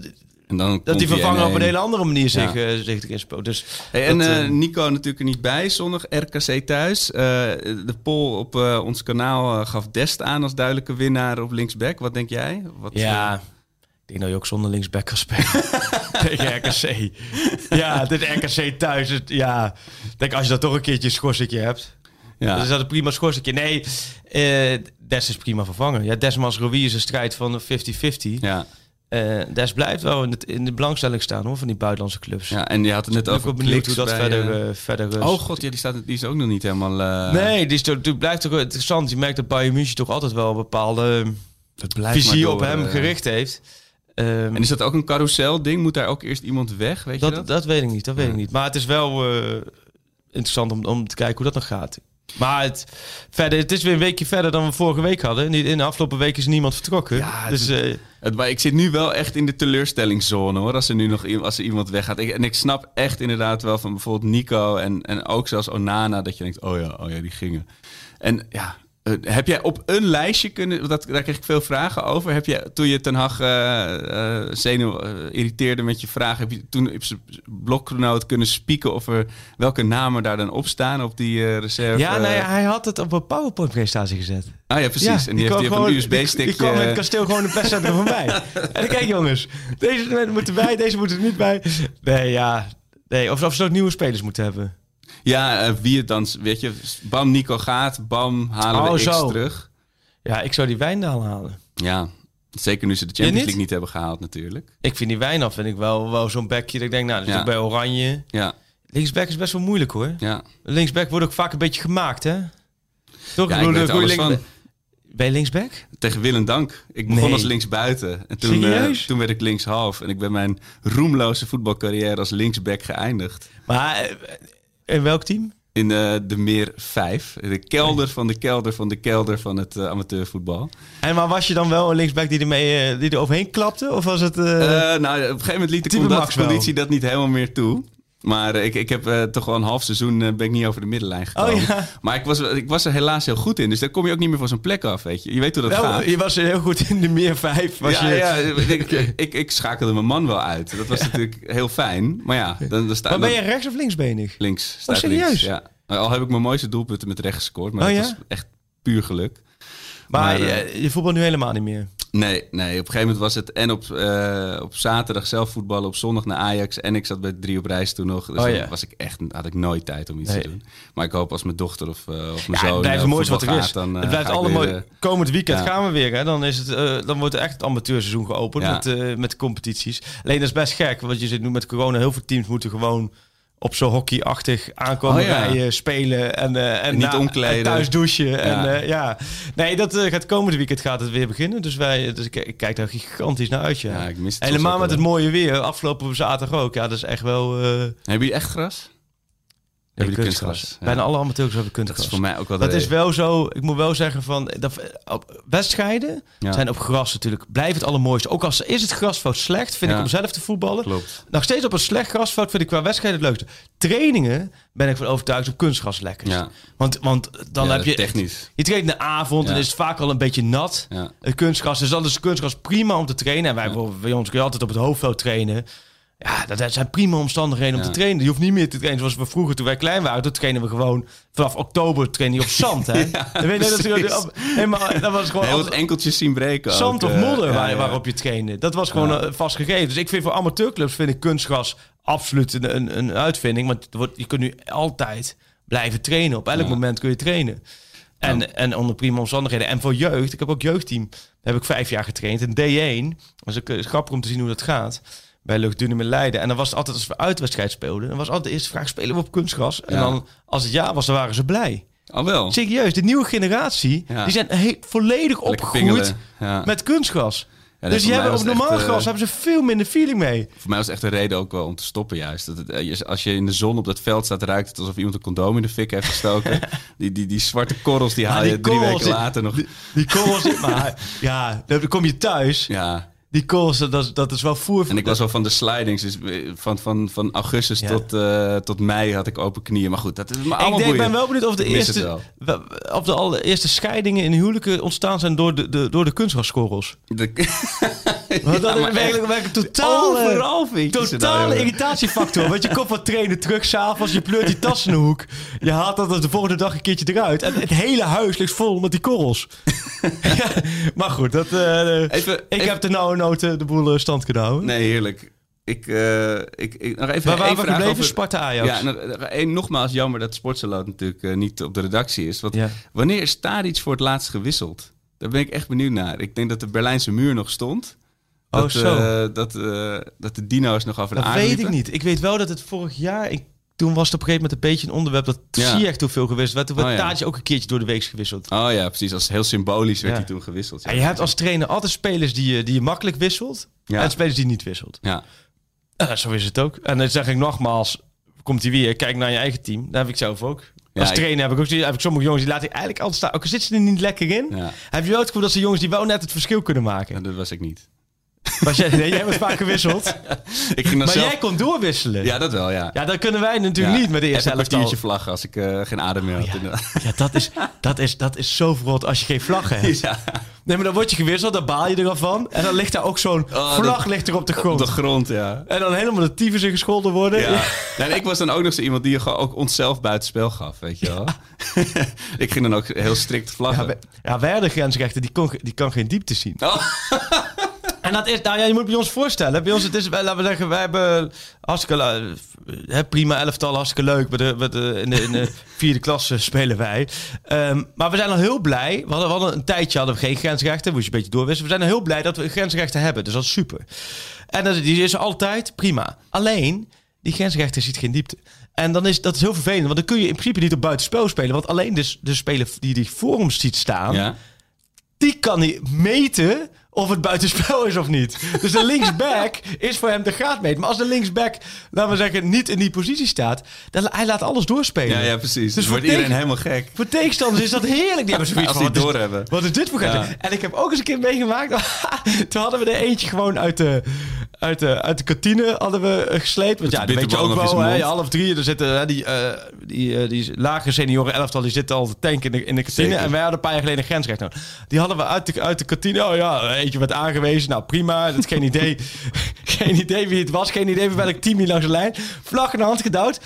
En dan dat die komt vervanger op een 1-1. hele andere manier zich, Ja. eh, zich erin. Dus Hey, en dat, eh, eh, Nico natuurlijk er niet bij, zondag RKC thuis. Eh, de poll op eh, ons kanaal gaf Dest aan als duidelijke winnaar op linksback. Wat denk jij? Wat, Ja, ik denk dat je ook zonder linksback kan spelen. Tegen RKC. Ja, dit RKC thuis. Het, ja, denk als je dat toch een keertje een hebt. ja. Dan is dat een prima schorsingje. Nee, eh, Des is prima vervangen. Ja, Desmans Rowie is een strijd van 50-50. ja. Des blijft wel in, het, in de belangstelling staan hoor, van die buitenlandse clubs. ja, en je had het net ik ben ook over wel benieuwd hoe dat bij, verder, eh, verder. Oh god, ja, die, staat, die is ook nog niet helemaal... nee, die, is die blijft toch wel interessant. Je merkt dat Bayern München toch altijd wel een bepaalde visie op hem gericht heeft. En is dat ook een carousel ding? Moet daar ook eerst iemand weg? Weet je dat, dat? dat weet ik niet, dat weet ik niet. Maar het is wel interessant om, om te kijken hoe dat nog gaat. Maar het, verder, het is weer een weekje verder dan we vorige week hadden. In de afgelopen week is niemand vertrokken. Ja, dus het- eh, Het, maar ik zit nu wel echt in de teleurstellingszone hoor. Als er nu nog als er iemand weggaat. Ik, en ik snap echt inderdaad wel van bijvoorbeeld Nico en, en ook zelfs Onana. Dat je denkt, oh ja, oh ja, die gingen. En ja, eh, heb jij op een lijstje kunnen. Dat, daar kreeg ik veel vragen over. Heb je toen je Ten Hag eh, eh, zenuw irriteerde met je vragen. Heb je toen op zijn blokgenoot kunnen spieken over welke namen daar dan op staan op die reserve? ja, nou ja, hij had het op een PowerPoint-presentatie gezet. Ah ja, precies. en die heeft gewoon- een die- USB-stickje. Die kwam met het kasteel gewoon een percentje van mij. En kijk jongens, deze moeten bij, deze moeten er niet bij. Nee, ja. Nee, of, of ze ook nieuwe spelers moeten hebben. Ja, eh, wie het dan, weet je, bam, Nico gaat, bam, halen we Oh, X zo. terug. Ja, ik zou die Wijndal halen. Ja, zeker nu ze de Champions niet? League niet hebben gehaald natuurlijk. Ik vind die Wijndal vind ik wel, wel zo'n bekje dat ik denk, nou, dat is Ja. ook bij Oranje. Ja, Linksback is best wel moeilijk hoor. ja. Linksback wordt ook vaak een beetje gemaakt, hè? Toch? Ja, Ik bedoel, Ben je linksback? Tegen Willem Dank. Ik begon Nee. als linksbuiten. En toen, eh, toen werd ik linkshalf. En ik ben mijn roemloze voetbalcarrière als linksback geëindigd. Maar eh, in welk team? In eh, de Meer 5. De kelder van de kelder van de kelder van het eh, amateurvoetbal. En maar was je dan wel een linksback die, ermee, eh, die er overheen klapte? Of was het... nou, op een gegeven moment liet de conditie dat niet helemaal meer toe. Maar ik, ik heb eh, toch wel een half seizoen eh, ben ik niet over de middenlijn gekomen. Oh ja. Maar ik was, ik was er helaas heel goed in. Dus dan kom je ook niet meer van zo'n plek af, weet je. Je weet hoe dat wel, gaat. je was heel goed in de meer vijf. Was ja, je, ja, ik, ik, ik schakelde mijn man wel uit. Dat was natuurlijk heel fijn. Maar ja, dan, dan staat maar ben je rechts of linksbenig? links. Staat serieus? links, ja. Al heb ik mijn mooiste doelpunten met rechts gescoord. Maar Oh, dat was echt puur geluk. Maar, Maar, je, eh, je voetbal nu helemaal niet meer. Nee, nee, op een gegeven moment was het en op, eh, op zaterdag zelf voetballen, op zondag naar Ajax. En ik zat bij drie op reis toen nog. Dus Oh, ja. was ik echt, had ik nooit tijd om iets Nee. te doen. Maar ik hoop als mijn dochter of, eh, of mijn Ja, zoon het blijft het mooiste wat er is. dan, eh, het blijft allemaal. weer, komend weekend ja. gaan we weer. Hè? Dan, is het, dan wordt echt het amateurseizoen geopend met, met de competities. Alleen dat is best gek. Want je zit nu met corona. Heel veel teams moeten gewoon op zo'n hockeyachtig aankomen Oh, ja. rijden, spelen en, eh, en, niet na- omkleden. en thuis douchen. En, Ja. eh, ja. Nee, dat eh, gaat komende weekend gaat het weer beginnen. Dus, wij, dus ik, ik kijk daar gigantisch naar uit. Ja. Ja, ik mis het Helemaal met het mooie weer. Afgelopen zaterdag ook. Ja, dat is echt wel... eh Hebben jullie echt gras? Hebben jullie kunstgras. kunstgras? Ja. Bijna alle amateurs hebben Dat kunstgras. is voor mij ook wel Dat de- is wel zo. Ik moet wel zeggen van dat, wedstrijden Ja. zijn op gras natuurlijk blijft het allermooiste. Ook als is het grasveld slecht, vind Ja. ik om zelf te voetballen. Klopt. Nog steeds op een slecht grasveld vind ik qua wedstrijden het leukste. Trainingen ben ik van overtuigd op kunstgras lekker. Ja. Want, want dan heb je technisch. Je traint in de avond en is het vaak al een beetje nat. Ja. Het kunstgras, dus dan is kunstgras prima om te trainen. En wij bij ons kun je altijd op het hoofdveld trainen. Ja, dat zijn prima omstandigheden om Ja. te trainen. Je hoeft niet meer te trainen zoals we vroeger toen wij klein waren. Toen trainen we gewoon vanaf oktober trainen op zand. Hè? Weet je, dat, dat, helemaal, dat was gewoon Heel enkeltjes zien breken. zand ook, of eh, modder waar, ja. waarop je trainde. Dat was gewoon eh, vastgegeven. Dus ik vind voor amateurclubs vind ik kunstgras absoluut een, een, een uitvinding. Want het wordt, je kunt nu altijd blijven trainen. Op elk moment kun je trainen. En, en onder prima omstandigheden. En voor jeugd, ik heb ook jeugdteam, daar heb ik vijf jaar getraind. In D1, dat is ook eh, grappig om te zien hoe dat gaat. Bij Lucht in Leiden. En dan was het altijd als we uitwedstrijd speelden. Dan was altijd de eerste vraag, spelen we op kunstgras? En dan, als het ja was, dan waren ze blij. Al wel. Serieus, de nieuwe generatie, Ja. die zijn he- volledig Lekker opgegroeid. Ja. met kunstgras. Ja, dus die hebben op normaal echt, gras eh, hebben ze veel minder feeling mee. Voor mij was het echt een reden ook wel om te stoppen juist. Dat het, eh, als je in de zon op dat veld staat, ruikt het alsof iemand een condoom in de fik heeft gestoken. die, die, die zwarte korrels, die haal je drie weken later nog. Die, die korrels, maar ja, dan kom je thuis. Ja, Die korrels, dat, is- dat is wel voer. en ik was wel van de slidings. Dus eh, van, van, van augustus Ja. tot, eh, tot mei had ik open knieën. Maar goed, dat is maar allemaal ik denk, ben wel benieuwd of de, eerste, of de allereerste scheidingen in huwelijken ontstaan zijn door de, de, door de kunstgraskorrels. De- dat Ja, is maar werkelijk, nou, Totale jongen. irritatiefactor. Want je komt van trainen terug s'avonds, je pleurt die tas in de hoek. Je haalt dat de volgende dag een keertje eruit. En het hele huis ligt vol met die korrels. Ja, maar goed, dat, eh, Even, ik even- heb de nauwe noten de boel eh, stand kunnen houden. Nee, heerlijk. Ik, eh, ik, ik, nog even Waar waren één we gebleven? over- Sparta-Ajax. Ja, nog- nog één, nogmaals jammer dat Sportsaloot natuurlijk niet op de redactie is. Want Ja. wanneer is Tadic voor het laatst gewisseld? Daar ben ik echt benieuwd naar. Ik denk dat de Berlijnse muur nog stond. Oh, Dat, zo. eh, dat, eh, dat de dino's nog over de Dat aarde weet ik niet. Ik weet wel dat het vorig jaar... Ik, toen was het op een gegeven moment een beetje een onderwerp... dat Ja. zie echt toen veel gewisseld werd. Toen werd Oh, ja. Tadic ook een keertje door de week gewisseld. Oh ja, precies. Als heel symbolisch werd Ja. hij toen gewisseld. En je hebt als trainer altijd spelers die je, die je makkelijk wisselt... Ja. en spelers die je niet wisselt. Ja. Eh, zo is het ook. En dan zeg ik nogmaals, komt hij weer, kijk naar je eigen team. Dat heb ik zelf ook. Als trainer heb ik ook heb ik sommige jongens die laat ik eigenlijk altijd staan. Ook al zitten ze er niet lekker in, Ja. heb je wel het gevoel dat ze jongens die wel net het verschil kunnen maken. ja, dat was ik niet. Maar jij, nee, jij was vaak gewisseld. Ik ging dan maar zelf... jij kon doorwisselen. Ja, dat wel, ja. Ja, dat kunnen wij natuurlijk Ja. niet met de eerste Even een vlaggen als ik eh, geen adem meer had. ja. dat is, dat, is, dat is zo verrot als je geen vlaggen hebt. Ja. Nee, maar dan word je gewisseld, dan baal je er al van. En dan ligt daar ook zo'n Oh, vlag ligt er op de Op grond. de grond, ja. En dan helemaal de tyfus in gescholden worden. Ja. En ik was dan ook nog zo iemand die ook onszelf buitenspel gaf, weet je wel. ik ging dan ook heel strikt vlaggen. Ja, wij- ja, wij hadden die, kon, die kan geen diepte zien. Oh. En dat is, nou ja, je moet bij ons voorstellen. Bij ons, het is, laten we zeggen, wij hebben hartstikke, hè, prima elftal, hartstikke leuk. Bij de, bij de, in, de, in de vierde klasse spelen wij. Ehm, maar we zijn al heel blij. We hadden, we hadden een tijdje hadden we geen grensrechten, moest je een beetje doorwisselen. We zijn al heel blij dat we grensrechten hebben, dus dat is super. En dat, die is altijd prima. Alleen, die grensrechter ziet geen diepte. En dan is dat is heel vervelend, want dan kun je in principe niet op buitenspel spelen. Want alleen dus de speler die die voor hem ziet staan, Ja. die kan niet meten of het buitenspel is of niet. Dus de linksback is voor hem de graadmeter. Maar als de linksback, laten we zeggen, niet in die positie staat, dan hij laat alles doorspelen. Ja, ja, precies. Dus Dus wordt iedereen helemaal gek. Voor tegenstanders is dat heerlijk. Die hebben zoiets Als van, die wat is- doorhebben. Wat is dit voor? Ja. En ik heb ook eens een keer meegemaakt. Toen hadden we er eentje gewoon uit de, uit de, uit de kantine hadden we eh, gesleept. Want ja, dat weet je ook wel. Hè, half drie, er zitten hè, die, eh, die, eh, die lage senioren elftal, die zitten al te tanken in de, in de kantine. Zeker. En wij hadden een paar jaar geleden een grensrecht nodig. Die hadden we uit de, uit de kantine. Oh ja, eentje werd aangewezen. Nou prima, dat is geen idee. geen idee wie het was. Geen idee voor welk team die langs de lijn. Vlag in de hand gedouwd.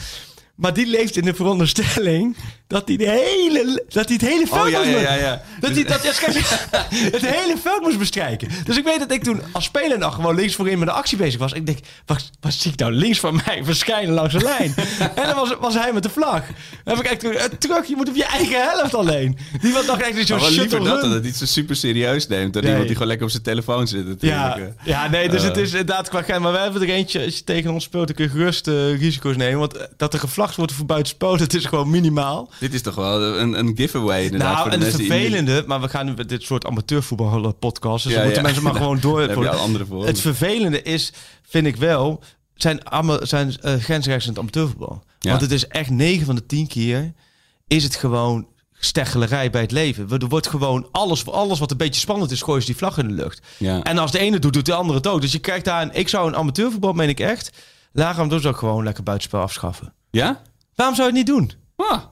Maar die leeft in de veronderstelling dat hij, de hele, dat hij het hele veld Oh ja, moest ja, ja. ja. Dat hij dat, het hele veld moest bestrijken. Dus ik weet dat ik toen als speler nog gewoon links voorin met de actie bezig was. Ik denk, wat, wat zie ik nou links van mij verschijnen langs de lijn? en dan was, was hij met de vlag. Dan heb ik echt terug, je moet op je eigen helft alleen. Die was nog echt zo'n liever shuttle dat, dat het niet zo super serieus neemt. Nee. iemand die gewoon lekker op zijn telefoon zit natuurlijk. Ja, ja, nee, dus Eh. het is inderdaad qua geld. Maar we hebben er eentje, als je tegen ons speelt, dan kun je gerust eh, risico's nemen. Want dat er gevlacht wordt voor buitenspel, dat is gewoon minimaal. Dit is toch wel een, een giveaway inderdaad. Nou, voor de en het die vervelende, maar we gaan nu met dit soort amateurvoetbal podcast, dus Ja, dan moeten mensen maar gewoon door. Heb je al andere voor. Het vervelende is, vind ik wel, zijn, zijn uh, grensrechts in het amateurvoetbal. Want het is echt 9 van de 10 keer is het gewoon steggelerij bij het leven. Er wordt gewoon alles, alles wat een beetje spannend is, gooien ze die vlag in de lucht. Ja. En als de ene doet, doet de andere het ook. Dus je krijgt daar een, ik zou een amateurvoetbal, meen ik echt, lager zou ik gewoon lekker buitenspel afschaffen. Ja? Waarom zou je het niet doen? Ah.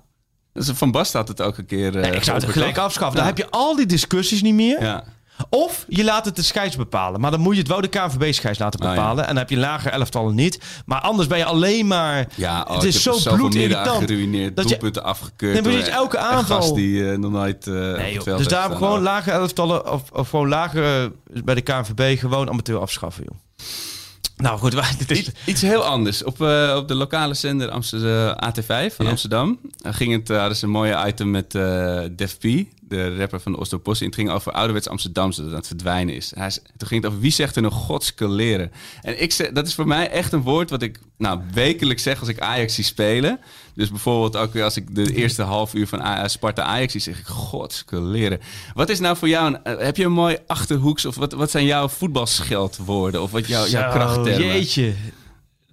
Dus Van Bast had het een keer... eh, Nee, ik zou het gelijk afschaffen. Dan heb je al die discussies niet meer. Ja. Of je laat het de scheids bepalen. Maar dan moet je het wel de KNVB-scheids laten ja. bepalen. En dan heb je lager elftallen niet. Maar anders ben je alleen maar... Ja, oh, het is zo bloedirritant. geruineerd. dat je- Doelpunten afgekeurd. Nee, precies, door elke aanval. gast die eh, nog nooit eh, op Nee, het joh. veld Dus daarom gewoon lage elftallen... Of, of gewoon lager eh, bij de KNVB gewoon amateur afschaffen, joh. Nou goed, dit is... Iets, iets heel anders. Op, eh, op de lokale zender Amsterdam, AT5 van Ja. Amsterdam eh, ging het, eh, hadden ze een mooie item met eh Def P, de rapper van de Ostopossie. En het ging over ouderwets Amsterdam, dat het aan het verdwijnen is. Hij, toen ging het over wie zegt er nog godskeleren. En ik zeg, dat is voor mij echt een woord wat ik nou, wekelijks zeg als ik Ajax zie spelen. Dus bijvoorbeeld ook als ik de eerste half uur van A- Sparta Ajax zie, zeg ik godskeleren. Wat is nou voor jou, een, eh, heb je een mooi achterhoeks of wat, wat zijn jouw voetbalscheldwoorden of wat jouw, krachttermen? Jeetje.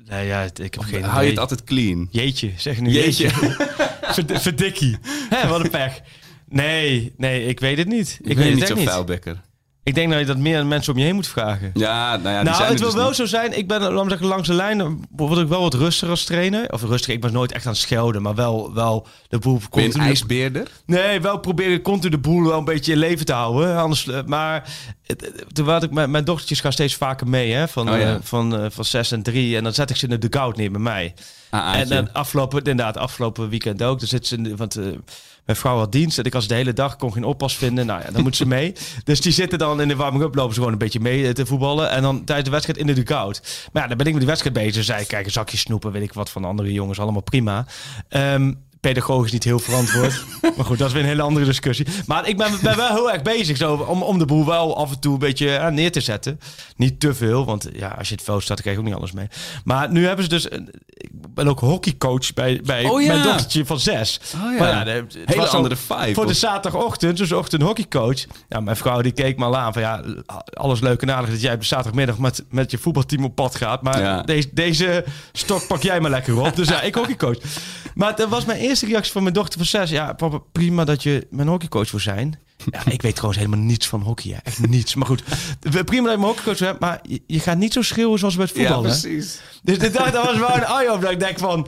Nee, ja, ik heb geen Hou je het altijd clean? Jeetje, zeg nu Jeetje. jeetje. Verd- Verdikkie. Hè, wat een pech. Nee, nee, ik weet het niet. Ik, Ik weet ben het niet zo'n niet. vuilbekker. Ik denk dat je dat meer mensen om je heen moet vragen. Ja, nou ja, die nou, zijn het er wil dus wel niet. zo zijn. Ik ben, laat zeggen, langs de lijn word ik wel wat rustiger als trainer. Of rustig, ik was nooit echt aan het schelden, maar wel, wel de boel Ben je een continu- ijsbeerder? Nee, wel proberen continu de boel wel een beetje in leven te houden. Anders, eh, maar toen had ik, mijn, mijn dochtertjes gaan steeds vaker mee, hè, van, Oh ja. eh, van, eh, van zes en drie. En dan zet ik ze in de dugout neer bij mij. Ah, En dan afgelopen, inderdaad, afgelopen weekend ook. Dan zit ze, in want mijn vrouw had dienst en ik was de hele dag, kon geen oppas vinden. Nou ja, dan moet ze mee. Dus die zitten dan in de warming-up, lopen ze gewoon een beetje mee eh, te voetballen. En dan tijdens de wedstrijd in de dugout. Maar ja, dan ben ik met die wedstrijd bezig. Zei ik, kijk, een zakje snoepen, weet ik wat van de andere jongens, allemaal prima. Ehm pedagogisch niet heel verantwoord. maar goed, dat is weer een hele andere discussie. Maar ik ben, ben wel heel erg bezig zo, om, om de boel wel af en toe een beetje eh, neer te zetten. Niet te veel, want ja, als je het veld staat, dan krijg je ook niet alles mee. Maar nu hebben ze dus... een- Ik ben ook hockeycoach bij, bij Oh ja. mijn dochtertje van zes. Oh ja. Maar ja, de- het Hele andere vibe, Voor de zaterdagochtend, dus ochtend hockeycoach. Ja, mijn vrouw die keek me al aan van ja, alles leuk en aardig dat jij op de zaterdagmiddag met, met je voetbalteam op pad gaat. Maar Ja. deze, deze stok pak jij maar lekker op. Dus ja, ik hockeycoach. Maar dat was mijn eerste reactie van mijn dochter van zes. Ja, papa, prima dat je mijn hockeycoach wil zijn. Ja, ik weet trouwens helemaal niets van hockey. Hè. Echt niets. Maar goed, prima dat je mijn hockeycoach bent. Maar je, je gaat niet zo schreeuwen zoals bij het Ja, voetbal. hè? precies. Dus dit, dat, was wel een eye-opener. Dat Ik denk van,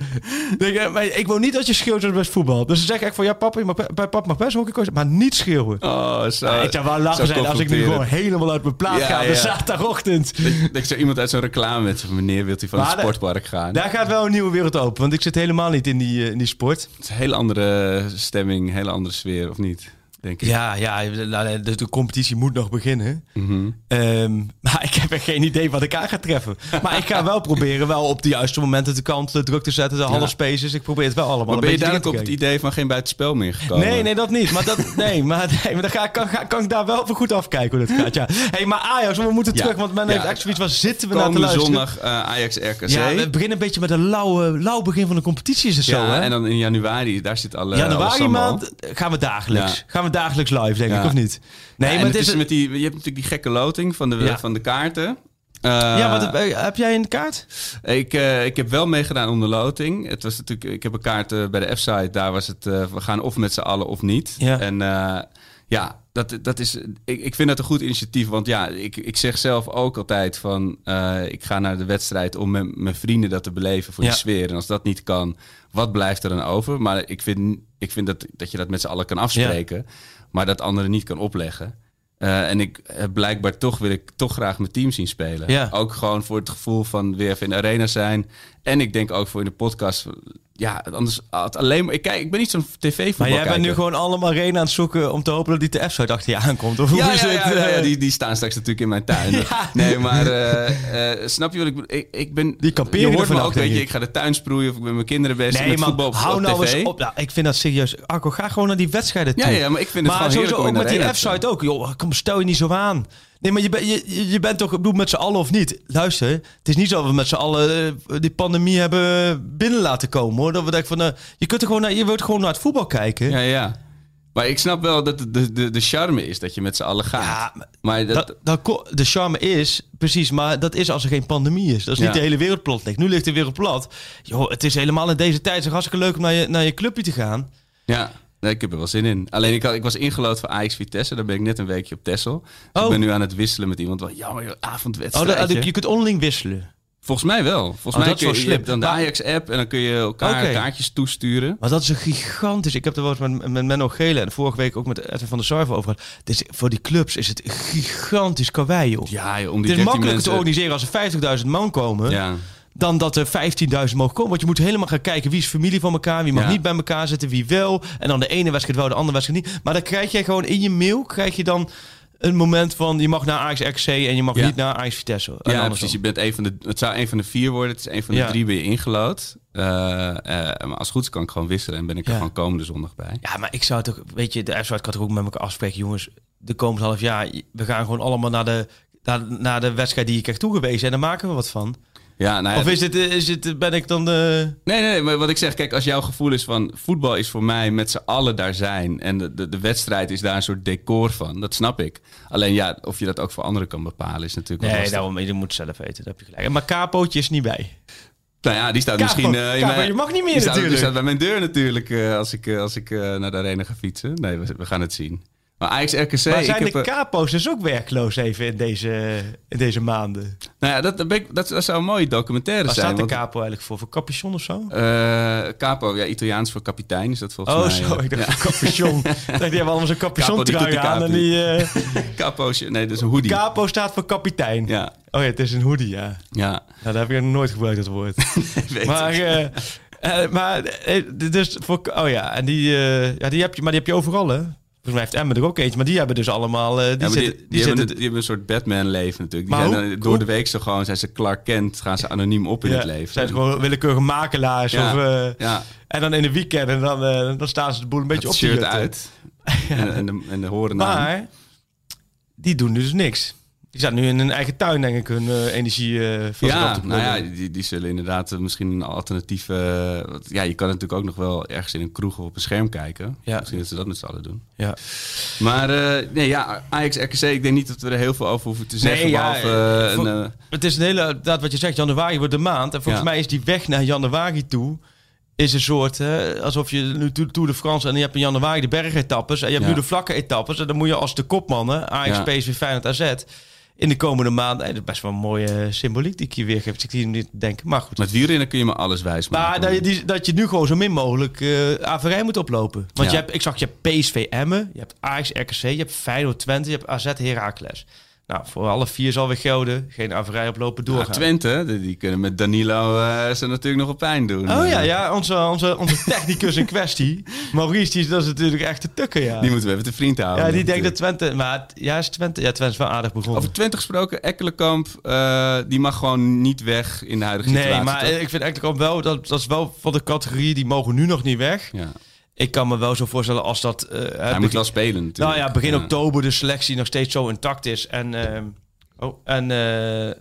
denk, eh, maar ik wil niet dat je schreeuwt zoals bij het voetbal. Dus dan zeg ik echt van, ja papa, je mag, bij papa mag best hockeycoach, maar niet schreeuwen. Oh, zo. Ja, ik zou wel lachen zijn als ik nu gewoon helemaal uit mijn plaat Ja, ga op ja. de zaterdagochtend. Dat ik zo iemand uit zo'n reclame met meneer wilt u van Maar het sportpark gaan. Daar gaat wel een nieuwe wereld open, want ik zit helemaal niet in die, eh, in die sport. Het is een hele andere stemming, een hele andere sfeer, of niet? Denk ik. Ja, ja nou, de, de competitie moet nog beginnen. Mhm. Ehm, maar ik heb echt geen idee wat ik aan ga treffen. Maar ik ga wel proberen wel op de juiste momenten de kant de druk te zetten, de halve spaces. Ik probeer het wel allemaal Maar ben je duidelijk op te het idee van geen buitenspel meer gekomen? Nee, nee, dat niet. Maar, dat, nee, maar, nee, maar dan ga, kan, ga, kan ik daar wel voor goed afkijken hoe dat gaat. Ja. Hey, maar Ajax, we moeten Ja. terug. Want men Ja. heeft echt zoiets van, zitten we naar te Komende luisteren? zondag eh, Ajax-RKC. Ja, we beginnen een beetje met een lauwe, lauw begin van de competitie is het zo, hè? en dan in januari, daar zit alle Januari maand gaan we dagelijks. Ja. Gaan we dagelijks live, denk ik, of niet? Nee, maar het het is is... met die, je hebt natuurlijk die gekke loting van de, van de kaarten. ja, Eh, wat, heb, heb jij een kaart? Ik, eh, ik heb wel meegedaan om de loting. Het was natuurlijk, ik heb een kaart eh, bij de F-site. Daar was het, eh, we gaan of met z'n allen of niet. Ja. En eh, ja, dat, dat is, ik, ik vind dat een goed initiatief. Want ja, ik, ik zeg zelf ook altijd van... eh, ik ga naar de wedstrijd om met mijn vrienden dat te beleven voor Ja. die sfeer. En als dat niet kan, wat blijft er dan over? Maar ik vind, ik vind dat, dat je dat met z'n allen kan afspreken. Maar dat anderen niet kan opleggen. Eh, en ik heb blijkbaar toch wil ik toch graag mijn team zien spelen. Ja. Ook gewoon voor het gevoel van weer even in de arena zijn. En ik denk ook voor in de podcast. Ja, anders had alleen maar. Ik, kijk, ik ben niet zo'n tv Maar jij bent nu gewoon allemaal arena aan het zoeken om te hopen dat die de F-site achter je aankomt. Of hoe Ja, is ja, het? ja, ja, ja, die, die staan straks natuurlijk in mijn tuin. Nee, maar eh, eh, snap je wat ik? Ik, ik ben, Die kamperen je hoort me ook, weet je, ik. ik ga de tuin sproeien of ik ben met mijn kinderen bezig Nee, met man, voetbal op, hou op nou tv. eens op. Nou, ik vind dat serieus. Arco, ga gewoon naar die wedstrijden toe. Ja, ja, maar ik vind het maar gewoon heerlijk om ook met die te F-site ook. Joh, kom, stel je niet zo aan. Nee, maar je, ben, je, je- bent toch, ik bedoel, met z'n allen of niet? Luister, het is niet zo dat we met z'n allen eh, die pandemie hebben binnen laten komen, hoor. Dat we denken van, eh, je kunt er gewoon naar, je wilt gewoon naar het voetbal kijken. Ja, ja. Maar ik snap wel dat de, de, de charme is dat je met z'n allen gaat. Ja, maar dat, Dat, de charme is, precies, maar dat is als er geen pandemie is. Dat is niet de hele wereld plat ligt. Nu ligt de wereld plat. Joh, het is helemaal in deze tijd zo hartstikke leuk om naar je, naar je clubje te gaan. Ja, nee, ik heb er wel zin in. Alleen ik, had, ik was ingelood voor Ajax Vitesse. Daar ben ik net een weekje op Texel. Dus Oh. ik ben nu aan het wisselen met iemand. Wel, jammer, joh, Oh, avondwedstrijd. dat, je kunt onderling wisselen. Volgens mij wel. Volgens Oh, mij dat kun je, je hebt dan de Ajax-app en dan kun je elkaar kaartjes toesturen. Maar dat is een gigantisch. Ik heb er wel eens met, met Menno Gele en vorige week ook met Edwin van der Sarve over gehad. Dus voor die clubs is het gigantisch karwei, joh. Ja, joh, om die het is 13 makkelijker mensen... te organiseren als er 50.000 man komen. Ja. Dan dat er 15.000 mogen komen. Want je moet helemaal gaan kijken wie is familie van elkaar, wie mag Ja. niet bij elkaar zitten, wie wel. En dan de ene wedstrijd wel, de andere wedstrijd niet. Maar dan krijg je gewoon in je mail, krijg je dan een moment van je mag naar Ajax XC en je mag Ja. niet naar Ajax Vitesse. En Ja, andersom. precies. Je bent een van de, het zou een van de vier worden. Het is een van de Ja. drie ben je ingelood. Eh, eh, maar als het goed is kan ik gewoon wisselen en ben ik er gewoon komende zondag bij. Ja, maar ik zou toch, weet je, de f kan toch ook met elkaar afspreken, jongens. De komende half jaar, we gaan gewoon allemaal naar de, naar, naar de wedstrijd die je krijgt toegewezen en dan maken we wat van. Ja, nou ja, Of is het, is het, ben ik dan de... Nee, nee, nee, maar wat ik zeg, kijk, als jouw gevoel is van voetbal is voor mij met z'n allen daar zijn en de, de, de wedstrijd is daar een soort decor van, dat snap ik. Alleen ja, of je dat ook voor anderen kan bepalen is natuurlijk wel Nee, lastig. daarom, je moet zelf weten, dat heb je gelijk. Maar Capootje is niet bij. Nou ja, die staat Kapo- misschien... eh, in Kapo, mijn- je mag niet meer die staat, natuurlijk. Die staat bij mijn deur natuurlijk eh, als ik, eh, als ik eh, naar de arena ga fietsen. Nee, we, we gaan het zien. Maar Ajax RKC, maar zijn ik heb, de eh, capo's dus ook werkloos even in deze, in deze maanden? nou ja, dat, dat, ik- dat, dat zou een mooie documentaire Waar zijn. staat de want- capo eigenlijk voor? Voor capuchon of zo? Eh, capo, ja, Italiaans voor kapitein is dat volgens Oh, mij. zo. eh, Ik dacht ja. voor capuchon. ik dacht, die hebben allemaal zo'n capuchon trui aan. En die, eh, Capo's, nee, dat is een hoodie. capo staat voor kapitein. Ja, Oh ja, het is een hoodie, ja. ja. Nou, dat heb ik nog nooit gebruikt, dat woord. Weet maar, eh, eh, maar dus voor, oh ja, en die, eh, ja, die heb je, maar die heb je overal, hè? Volgens mij heeft Emmen er ook eentje, maar die hebben dus allemaal, eh, die, Ja, maar zitten, die, die, die, hebben, zitten, een- die hebben een soort Batman-leven natuurlijk. Die zijn hoe- dan door de week zo gewoon, zijn ze Clark Kent, gaan ze anoniem op in ja, het leven. zijn ze gewoon willekeurige makelaars. Ja. Of, eh, ja, en dan in de weekend, en dan, eh, dan staan ze de boel een beetje het op te shirt uit. En, en, de, en de horen. Maar die doen dus niks. Die zaten nu in hun eigen tuin, denk ik, hun eh, energie op Ja, nou ja, die, die zullen inderdaad eh, misschien een alternatieve... want ja, je kan natuurlijk ook nog wel ergens in een kroeg of op een scherm kijken. Ja. Misschien dat ze dat met z'n allen doen. ja. Maar nee, ja, Ajax RKC, ik denk niet dat we er heel veel over hoeven te zeggen. Nee, behalve, eh, voor- een, eh, Het is een hele, dat wat je zegt, januari wordt de maand. En volgens Ja. mij is die weg naar januari toe, is een soort, hè, alsof je nu Tour de France en je hebt in januari de bergetappes en je hebt Ja. nu de vlakke etappes. En dan moet je als de kopmannen, Ajax, Ja. PSV, Feyenoord, AZ, in de komende maanden, en dat is best wel een mooie symboliek die ik hier weergeef. Ik zie niet te denken, maar goed. met wielrennen kun je me alles wijs Maar maken. dat je, dat je nu gewoon zo min mogelijk eh averij moet oplopen. Want Ja. je hebt, ik zag, je hebt PSV Emmen, je hebt Ajax RKC, je hebt Feyenoord Twente, je hebt AZ Heracles. Nou, voor alle vier zal weer gelden. Geen averij oplopen, doorgaan. Twente, die, kunnen met Danilo eh, ze natuurlijk nog op pijn doen. Oh ja, ja onze, onze, onze technicus in kwestie. Maurice, die is, dat is natuurlijk echt te tukken, ja. Die moeten we even te vriend houden. ja, die denkt dat. Twente... Maar ja, is Twente, ja, Twente is wel aardig begonnen. Over Twente gesproken, Ekkelenkamp, eh, die mag gewoon niet weg in de huidige nee, situatie. maar toch? ik vind ook wel... Dat, dat is wel van de categorie, die mogen nu nog niet weg. ja. Ik kan me wel zo voorstellen als dat... eh, Hij begin- moet wel spelen Nou natuurlijk. ja, begin oktober de selectie nog steeds zo intact is. En, ehm, oh, en eh,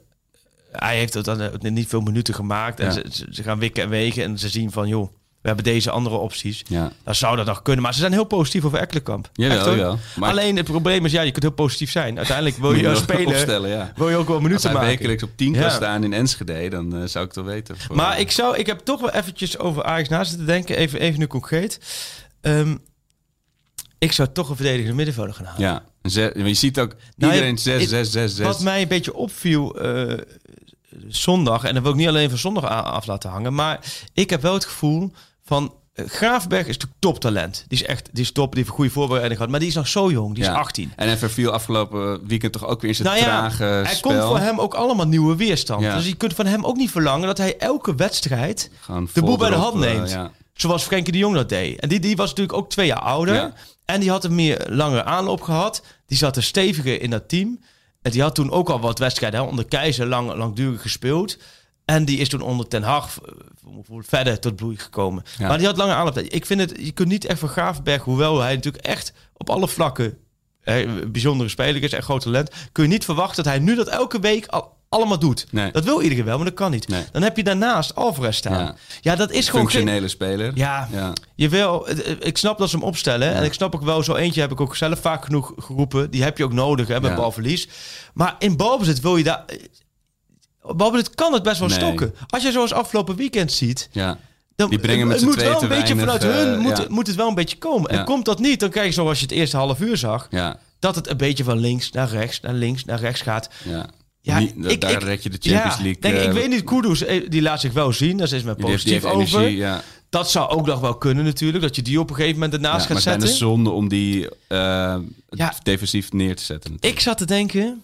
hij heeft het dan eh, niet veel minuten gemaakt. En Ja. ze- ze gaan wikken en wegen en ze zien van... joh, we hebben deze andere opties. Ja, Dan zou dat nog kunnen. Maar ze zijn heel positief over Ekkelenkamp. jawel, jawel. Maar Alleen het probleem is, ja, je kunt heel positief zijn. Uiteindelijk wil je als opstellen, ja. Wil je ook wel Als minuten hij maken. wekelijks op 10 kan Ja. staan in Enschede, dan eh, zou ik het wel weten. Voor- Maar ik, zou, ik heb toch wel eventjes over Ajax na zitten denken. Even, even nu concreet. Ehm, ik zou toch een verdedigende middenvelder gaan halen. Ja, maar je ziet ook Nou, iedereen je- 6, het- 6, 6, 6. Wat mij een beetje opviel eh, zondag, en dat wil ik niet alleen van zondag af laten hangen, maar ik heb wel het gevoel van eh, Graafberg is natuurlijk toptalent. Die is echt, die is top, die heeft een goede voorbereiding gehad, maar die is nog zo jong, die is Ja. 18. En hij verviel afgelopen weekend toch ook weer in zijn Nou ja, trage er spel. komt voor hem ook allemaal nieuwe weerstand. Ja. Dus je kunt van hem ook niet verlangen dat hij elke wedstrijd de boel bij de hand neemt. Zoals Frenkie de Jong dat deed. En die, die was natuurlijk ook twee jaar ouder. En die had een meer langere aanloop gehad. Die zat er steviger in dat team. En die had toen ook al wat wedstrijden hè, onder Keizer lang, langdurig gespeeld. En die is toen onder Ten Hag eh, verder tot bloei gekomen. Ja. Maar die had lange aanloop. Ik vind het, je kunt niet echt van Graafberg, hoewel hij natuurlijk echt op alle vlakken een bijzondere speler is en groot talent, kun je niet verwachten dat hij nu dat elke week al, allemaal doet. Nee. Dat wil iedereen wel, maar dat kan niet. Nee. Dan heb je daarnaast Alvarez staan. Ja. Ja, dat is gewoon geen... Functionele speler. Ja, Ja. je wil, het- ik snap dat ze hem opstellen. En ik snap ook wel, zo eentje heb ik ook zelf vaak genoeg geroepen. Die heb je ook nodig hè, bij Ja. balverlies. Maar in balbezit wil je daar... Balbezit kan het best wel Nee. stokken. Als je zoals afgelopen weekend ziet... ja. Dan, Die brengen met het moet wel een beetje weinig, vanuit hun eh, moet, ja. moet het wel een beetje komen. En komt dat niet, dan krijg je zoals je het eerste half uur zag... Ja. dat het een beetje van links naar rechts, naar links, naar rechts gaat. Ja. Ja, ik- daar ik- red je de Champions ja, League. Denk, ik eh, weet niet, Kudus, eh, die laat zich wel zien. Daar is men die heeft, die positief heeft over. energie. Dat zou ook nog wel kunnen natuurlijk. Dat je die op een gegeven moment ernaast maar gaat het is bijna zetten. zonde om die eh, defensief neer te zetten. Ik zat te denken,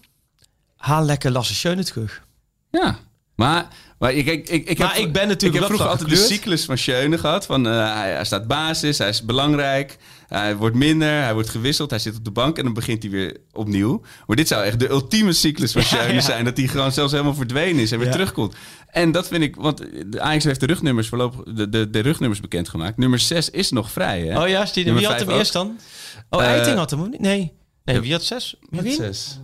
haal lekker Lasse Schöne terug. Ja, maar, maar ik, ik, ik, ik Maar heb, ik ben natuurlijk ik heb op vroeger altijd de cyclus van Schöne gehad. Van, eh, hij, hij staat basis, hij is belangrijk, hij wordt minder, hij wordt gewisseld, hij zit op de bank en dan begint hij weer opnieuw. Maar dit zou echt de ultieme cyclus van Schöne ja. zijn. Dat hij gewoon zelfs helemaal verdwenen is en weer Ja. terugkomt. En dat vind ik, want de Ajax heeft de rugnummers voorlopig, de, de, de rugnummers bekendgemaakt. Nummer 6 is nog vrij, hè? Oh ja, die, wie had hem ook. eerst dan? Oh, Eh, Eiting had hem niet? Nee. Nee, wie had zes? Wie? Met zes.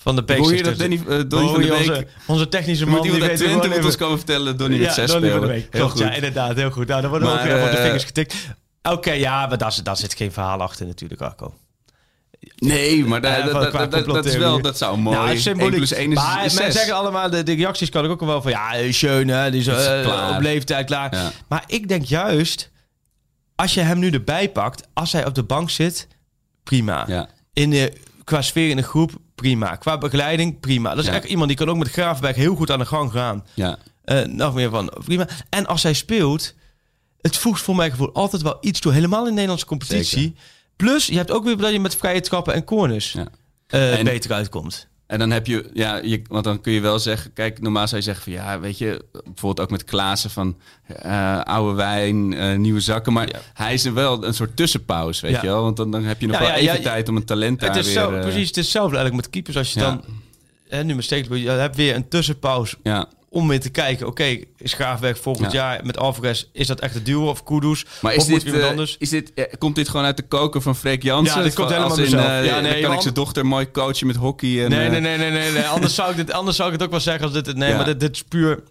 Van de Ik hoor Beek. dat Danny, eh, Donny van de Beek... onze, onze technische man die uit weet Twente moet ons komen vertellen, Donny met Ja, 6 Donny van de spelen. Klopt, goed. ja, inderdaad, heel goed. Nou, dan worden we ook Maar, weer op de eh, vingers getikt. Oké, ja, maar daar, zit- daar zit geen verhaal achter natuurlijk, Arco. Nee, maar Ja, dat, van- dat, is wel, dat zou mooi. Nou, het symboliek. 1 plus 1 is, maar is mensen 6. zeggen allemaal, de, de reacties kan ik ook wel van, ja, eh, schön, hè, die is, eh, op leeftijd klaar. Ja. Maar ik denk juist, als je hem nu erbij pakt, als hij op de bank zit, prima. Ja. In de, qua sfeer in de groep, prima. Qua begeleiding, prima. Dat is Ja. echt iemand die kan ook met Gravenberg heel goed aan de gang gaan. Ja. Eh, nog meer van, prima. En als hij speelt, het voegt voor mijn gevoel altijd wel iets toe. Helemaal in de Nederlandse competitie. Plus, je hebt ook weer dat je met vrije trappen en corners Ja. eh, En- beter uitkomt. En dan heb je, ja, je, want dan kun je wel zeggen, kijk, normaal zou je zeggen van ja, weet je, bijvoorbeeld ook met Klaassen van eh, oude wijn, eh, nieuwe zakken, maar Ja. hij is wel een soort tussenpauze, weet Ja. je wel, want dan, dan heb je nog Ja, wel even tijd om een talent daar is weer. zo, eh, precies, het is hetzelfde eigenlijk met keepers. Als je dan, hè, nu met Stekelenburg, je hebt weer een tussenpauze Ja, om weer te kijken. Oké, is Graafwerk volgend Ja. jaar met Alvarez, is dat echt de duo of Kudus? maar is of dit, eh, anders? is dit, eh, komt dit gewoon uit de koker van Freek Jansen? Ja, dit komt helemaal als in, mezelf. eh, Ja, nee, kan ik zijn dochter mooi coachen met hockey. En, Nee, nee, nee, nee, nee, nee. Anders, zou ik dit, anders zou ik het ook wel zeggen als dit... Nee, Ja. maar dit, dit is puur...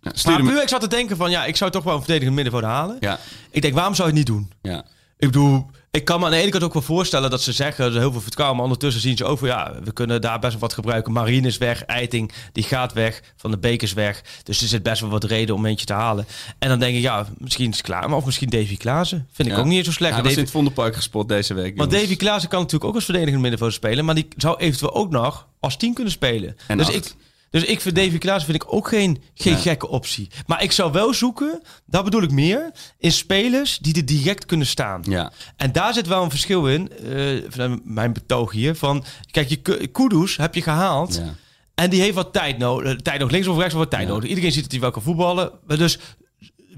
ja, Maar puur, ik zat te denken van... Ja, ik zou toch wel een verdedigend middenveld halen. Ja, Ik denk, waarom zou je het niet doen? ja. Ik bedoel, ik kan me aan de ene kant ook wel voorstellen dat ze zeggen, heel veel vertrouwen, maar ondertussen zien ze ook van ja, we kunnen daar best wel wat gebruiken. Marine is weg, Eiting, die gaat weg, Van de Beek is weg. Dus er zit best wel wat reden om eentje te halen. En dan denk ik, ja, misschien is het klaar, maar of misschien Davy Klaassen. Vind ik Ja. ook niet zo slecht. Hij was in het Vondelpark gespot deze week. want jongens. Davy Klaassen kan natuurlijk ook als verdedigend middenveld spelen, maar die zou eventueel ook nog als team kunnen spelen. En dus acht. ik, dus ik vind Davy Klaassen vind ik ook geen, geen gekke optie. Maar ik zou wel zoeken, dat bedoel ik meer, in spelers die er direct kunnen staan. Ja, En daar zit wel een verschil in, eh, vanuit mijn betoog hier. Van, kijk, je Ku- Kudus heb je gehaald. ja. En die heeft wat tijd nodig. Tijd nog links of rechts, wat tijd nodig. Iedereen ziet dat hij wel kan voetballen. Dus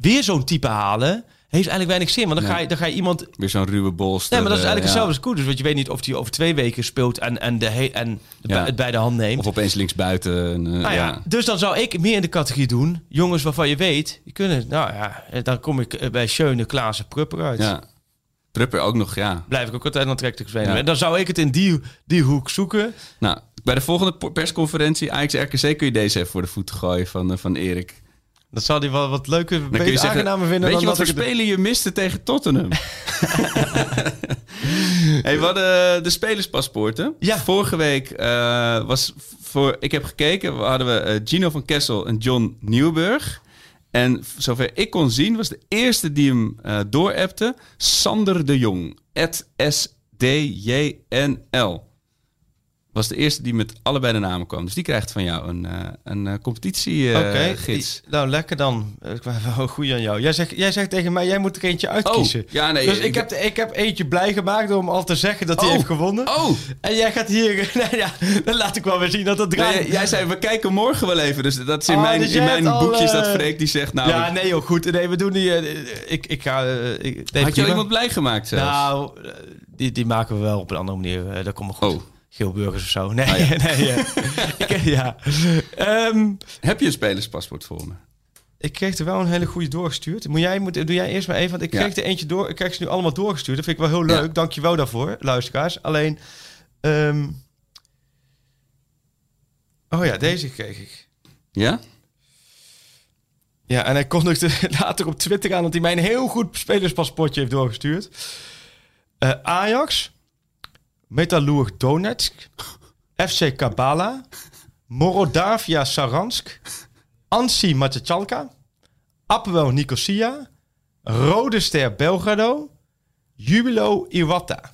weer zo'n type halen, heeft eigenlijk weinig zin. Want dan, Nee. ga, je, dan ga je iemand... Weer zo'n ruwe bolster. Nee, maar dat is eh, eigenlijk ja. hetzelfde als. Want je weet niet of hij over twee weken speelt en, en, de he- en het, Ja. bij, het bij de hand neemt. Of opeens linksbuiten. en, eh, Nou ja, ja. Dus dan zou ik meer in de categorie doen. Jongens waarvan je weet, die kunnen... Nou ja, dan kom ik eh, bij Schöne, Klaassen, Prupper uit. ja. Prupper ook nog, ja. Blijf ik ook altijd aantrekkelijk. Ja. En dan zou ik het in die, die hoek zoeken. Nou, bij de volgende persconferentie Ajax-RKC kun je deze even voor de voeten gooien van, eh, van Erik. Dat zou hij wel wat leuker, Dan beter zeggen, aangenamer vinden weet je wat voor speler je miste tegen Tottenham? hey, we hadden de spelerspaspoorten. Ja. Vorige week eh, was voor, ik heb gekeken, we hadden we eh, Gino van Kessel en John Nieuwburg. En zover ik kon zien, was de eerste die hem eh doorappte Sander de Jong. S-D-J-N-L. Was de eerste die met allebei de namen kwam. Dus die krijgt van jou een, eh een eh, competitiegids. Oké, i- nou lekker dan. Ik ben wel goed aan jou. Jij zegt, jij zegt tegen mij, jij moet er eentje uitkiezen. Oh, ja, nee, dus ik, ik- heb, ik heb eentje blij gemaakt om al te zeggen dat hij Oh. heeft gewonnen. Oh, En jij gaat hier... Nou ja, dan laat ik wel weer zien dat het draait. Nee, jij zei, we kijken morgen wel even. Dus dat is in Oh, mijn, dus in mijn al, boekjes dat eh, Freek die zegt... Nou, ja, nee joh, goed. Nee, we doen die... eh, ik, ik ga... eh, ik, had je iemand blij gemaakt zelfs? Nou, eh, die, die maken we wel op een andere manier. eh, dat komt wel goed. Geelburgers of zo. Nee, Ah, ja. nee. eh, ik, ja. Ehm, Heb je een spelerspaspoort voor me? Ik kreeg er wel een hele goede doorgestuurd. Moet jij, moet, doe jij eerst maar even, want ik Ja. kreeg er eentje door. Ik krijg ze nu allemaal doorgestuurd. Dat vind ik wel heel leuk. Ja. Dank je wel daarvoor, luisteraars. Alleen, ehm, oh ja, deze kreeg ik. Ja? Ja, en hij kondigde later op Twitter aan dat hij mij een heel goed spelerspaspoortje heeft doorgestuurd. Eh, Ajax, Metalurg Donetsk, FC Kabala, Morodavia Saransk, Ansi Matjachalka, Apwel Nicosia, Rode Ster Belgrado, Jubilo Iwata.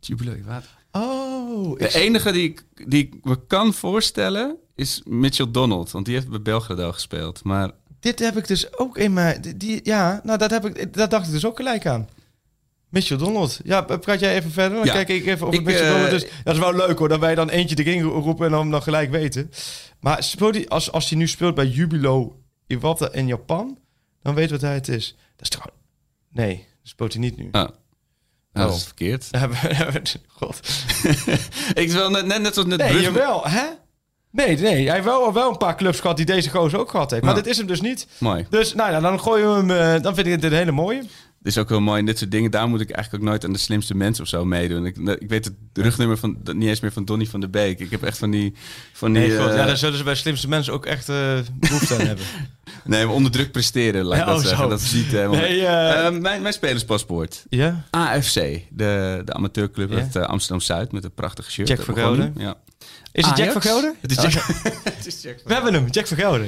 Jubilo, wat? Oh, De enige die ik, die ik me kan voorstellen is Mitchell Donald. Want die heeft bij Belgrado gespeeld. Maar dit heb ik dus ook in mijn... Die, die- ja, nou, dat, heb ik, dat dacht ik dus ook gelijk aan. Mitchell Donald. Ja, praat jij even verder? Dan Ja. kijk ik even Ik, Mitchell eh, Donald. Dat is wel leuk hoor, dat wij dan eentje erin roepen en dan, dan gelijk weten. Maar speelt hij, als, als hij nu speelt bij Jubilo Iwata in Japan, dan weet wat hij het is. Dat is toch... Nee, dat speelt hij niet nu. oh, nou, dat Oh. is verkeerd. Hebben we- God. ik wil net, net, net zoals net Nee, Brugge- jawel, hè? Nee, nee, hij heeft wel, wel een paar clubs gehad die deze gozer ook gehad heeft. Maar dit is hem dus niet. Mooi. Dus nou ja, dan gooien we hem... eh, dan vind ik het een hele mooie. Het is ook heel mooi in dit soort dingen. Daar moet ik eigenlijk ook nooit aan de slimste mensen of zo meedoen. Ik, ik weet het rugnummer van, niet eens meer van Donny van der Beek. Ik heb echt van die... Van die Nee, God, eh, ja, daar zullen ze bij slimste mensen ook echt eh behoefte aan hebben. nee, maar onder druk presteren, laat ik Ja, dat oh, zeggen. zo. Dat is niet helemaal... Nee, eh, Eh, mijn, mijn spelerspaspoort. Ja? AFC, de, de amateurclub Ja. uit eh, Amsterdam-Zuid met een prachtige shirt. Jack van Gelder. Ja. Is het Jack van Gelder? Het is Jack, het is Jack van We hebben hem, Jack van Gelder.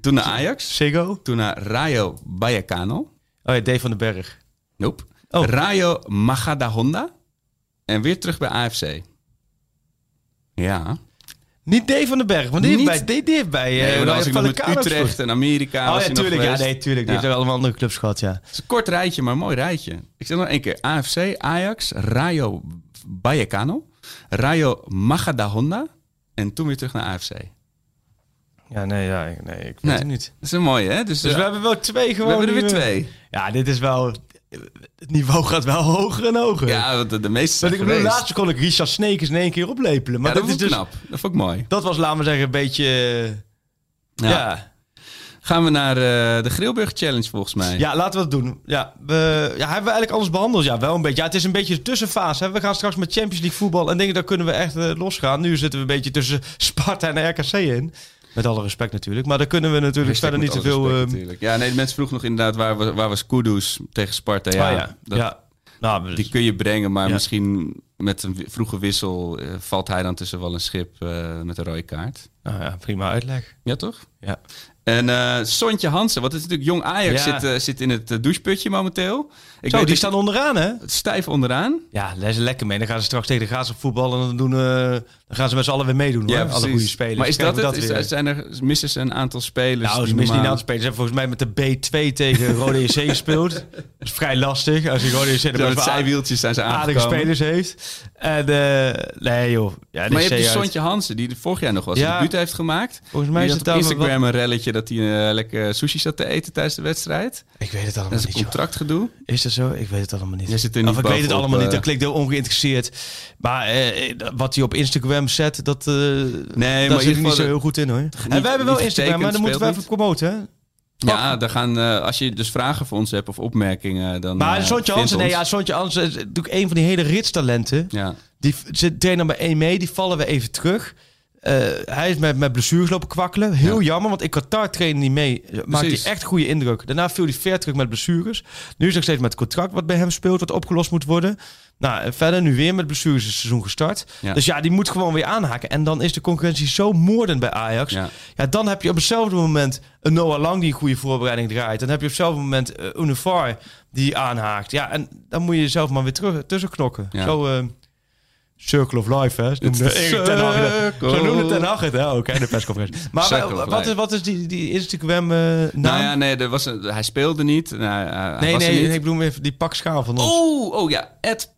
Toen naar Ajax, Sego? toen naar Rayo Vallecano. Oh ja, Dave van den Berg. Nope. Oh. Rayo Majadahonda. En weer terug bij AFC. Ja. Niet Dave van den Berg, want die heeft bij, die, die heeft bij, eh, Nee, was ik nog met Vallecano Utrecht gespeeld. en Amerika. Oh was ja, hij nog tuurlijk. Ja, geweest. nee, tuurlijk. Die Ja. heeft allemaal andere clubs gehad, ja. Het is een kort rijtje, maar een mooi rijtje. Ik zeg nog één keer. AFC, Ajax, Rayo Vallecano, Rayo Majadahonda en toen weer terug naar AFC. Ja, nee, ja, ik- nee ik weet Nee. het niet. Dat is een mooie, hè? Dus, Dus eh, we hebben wel twee we gewoon. hebben er weer we- twee. Ja, dit is wel... Het niveau gaat wel hoger en hoger. Ja, want de, de meeste ik bedoel, geweest. laatst kon ik Richard Sneekers in één keer oplepelen. Maar ja, dat vond is ik dus... knap. Dat vond ik mooi. Dat was, laten we zeggen, een beetje... eh, Ja. Ja. Gaan we naar eh, de Grillburg Challenge volgens mij. Ja, laten we dat doen. Ja, we, ja, hebben we eigenlijk alles behandeld? Ja, wel een beetje. Ja, het is een beetje een tussenfase. Hè. We gaan straks met Champions League voetbal en dingen, daar kunnen we echt eh, losgaan. Nu zitten we een beetje tussen Sparta en RKC in. Met alle respect natuurlijk. Maar daar kunnen we natuurlijk verder niet alle veel... ehm. Ja, nee, de mensen vroegen nog inderdaad waar, was- waar was Kudus tegen Sparta. Ja, oh ja, dat- ja. Nou, Die kun je brengen, maar Ja. misschien met een vroege wissel eh, valt hij dan tussen wel een schip eh, met een rode kaart. nou ja, prima uitleg. Ja, toch? Ja. En eh Sontje Hansen, wat is natuurlijk jong Ajax, Ja. zit, zit in het doucheputje momenteel. Ik Zo, weet die dat staan onderaan, hè? stijf onderaan. Ja, daar is lekker mee. Dan gaan ze straks tegen de Graafschap voetballen en dan, doen, eh, dan gaan ze met z'n allen weer meedoen, hoor. Alle goede spelers. Maar is dat? Is, weer. zijn er, missen ze een aantal spelers? Nou, ze missen een aantal spelers. Ze hebben volgens mij met de B2 tegen Rode JC gespeeld. Dat is vrij lastig. Als je Rode JC Zo, er met zijwieltjes zijn ze aardige spelers heeft. En, eh, nee joh. Ja, Maar je hebt die uit. Sontje Hansen, die vorig jaar nog wel Ja. debuut heeft gemaakt. Volgens mij is het op Instagram een relletje dat hij eh, lekker sushi zat te eten tijdens de wedstrijd. Ik weet het allemaal Dat is een contractgedoe. Is zo? Ik weet het allemaal niet. Je zit er niet of ik weet het allemaal niet. eh. Dat klinkt heel ongeïnteresseerd. Maar eh, wat hij op Instagram zet, dat, eh maar daar in zit ik niet zo heel goed in hoor. En wij hebben wel Instagram, maar dan moeten we even promoten. Hè? Ja, daar gaan, als je dus vragen voor ons hebt of opmerkingen, dan. Maar eh, Sontje Hansen, nee, ja, Sontje Hansen is natuurlijk een van die hele ritstalenten. Ja. Die trainen bij 1 mee, die vallen we even terug. Eh, hij is met, met blessures lopen kwakkelen. Heel Ja. jammer, want in Qatar trainde hij mee. Maakte hij echt goede indruk. Daarna viel hij ver terug met blessures. Nu is hij nog steeds met het contract wat bij hem speelt, wat opgelost moet worden. Nou, verder nu weer met blessures het seizoen gestart. Ja. Dus ja, die moet gewoon weer aanhaken. En dan is de concurrentie zo moordend bij Ajax. Ja. Ja, dan heb je op hetzelfde moment een Noah Lang die een goede voorbereiding draait. Dan heb je op hetzelfde moment uh, Univar die aanhaakt. Ja, en dan moet je jezelf maar weer terug tussen knokken. Zo, eh, Circle of Life, hè? Zo It's noemde ten Hag het. hè? Ook? De persconferentie. Maar wat, is, wat is die, die Instagram eh naam? Nou ja, nee, er was een, hij speelde niet. Nou, nee, was nee, niet. ik bedoel even die pak schaal van ons. Oh, oh ja, het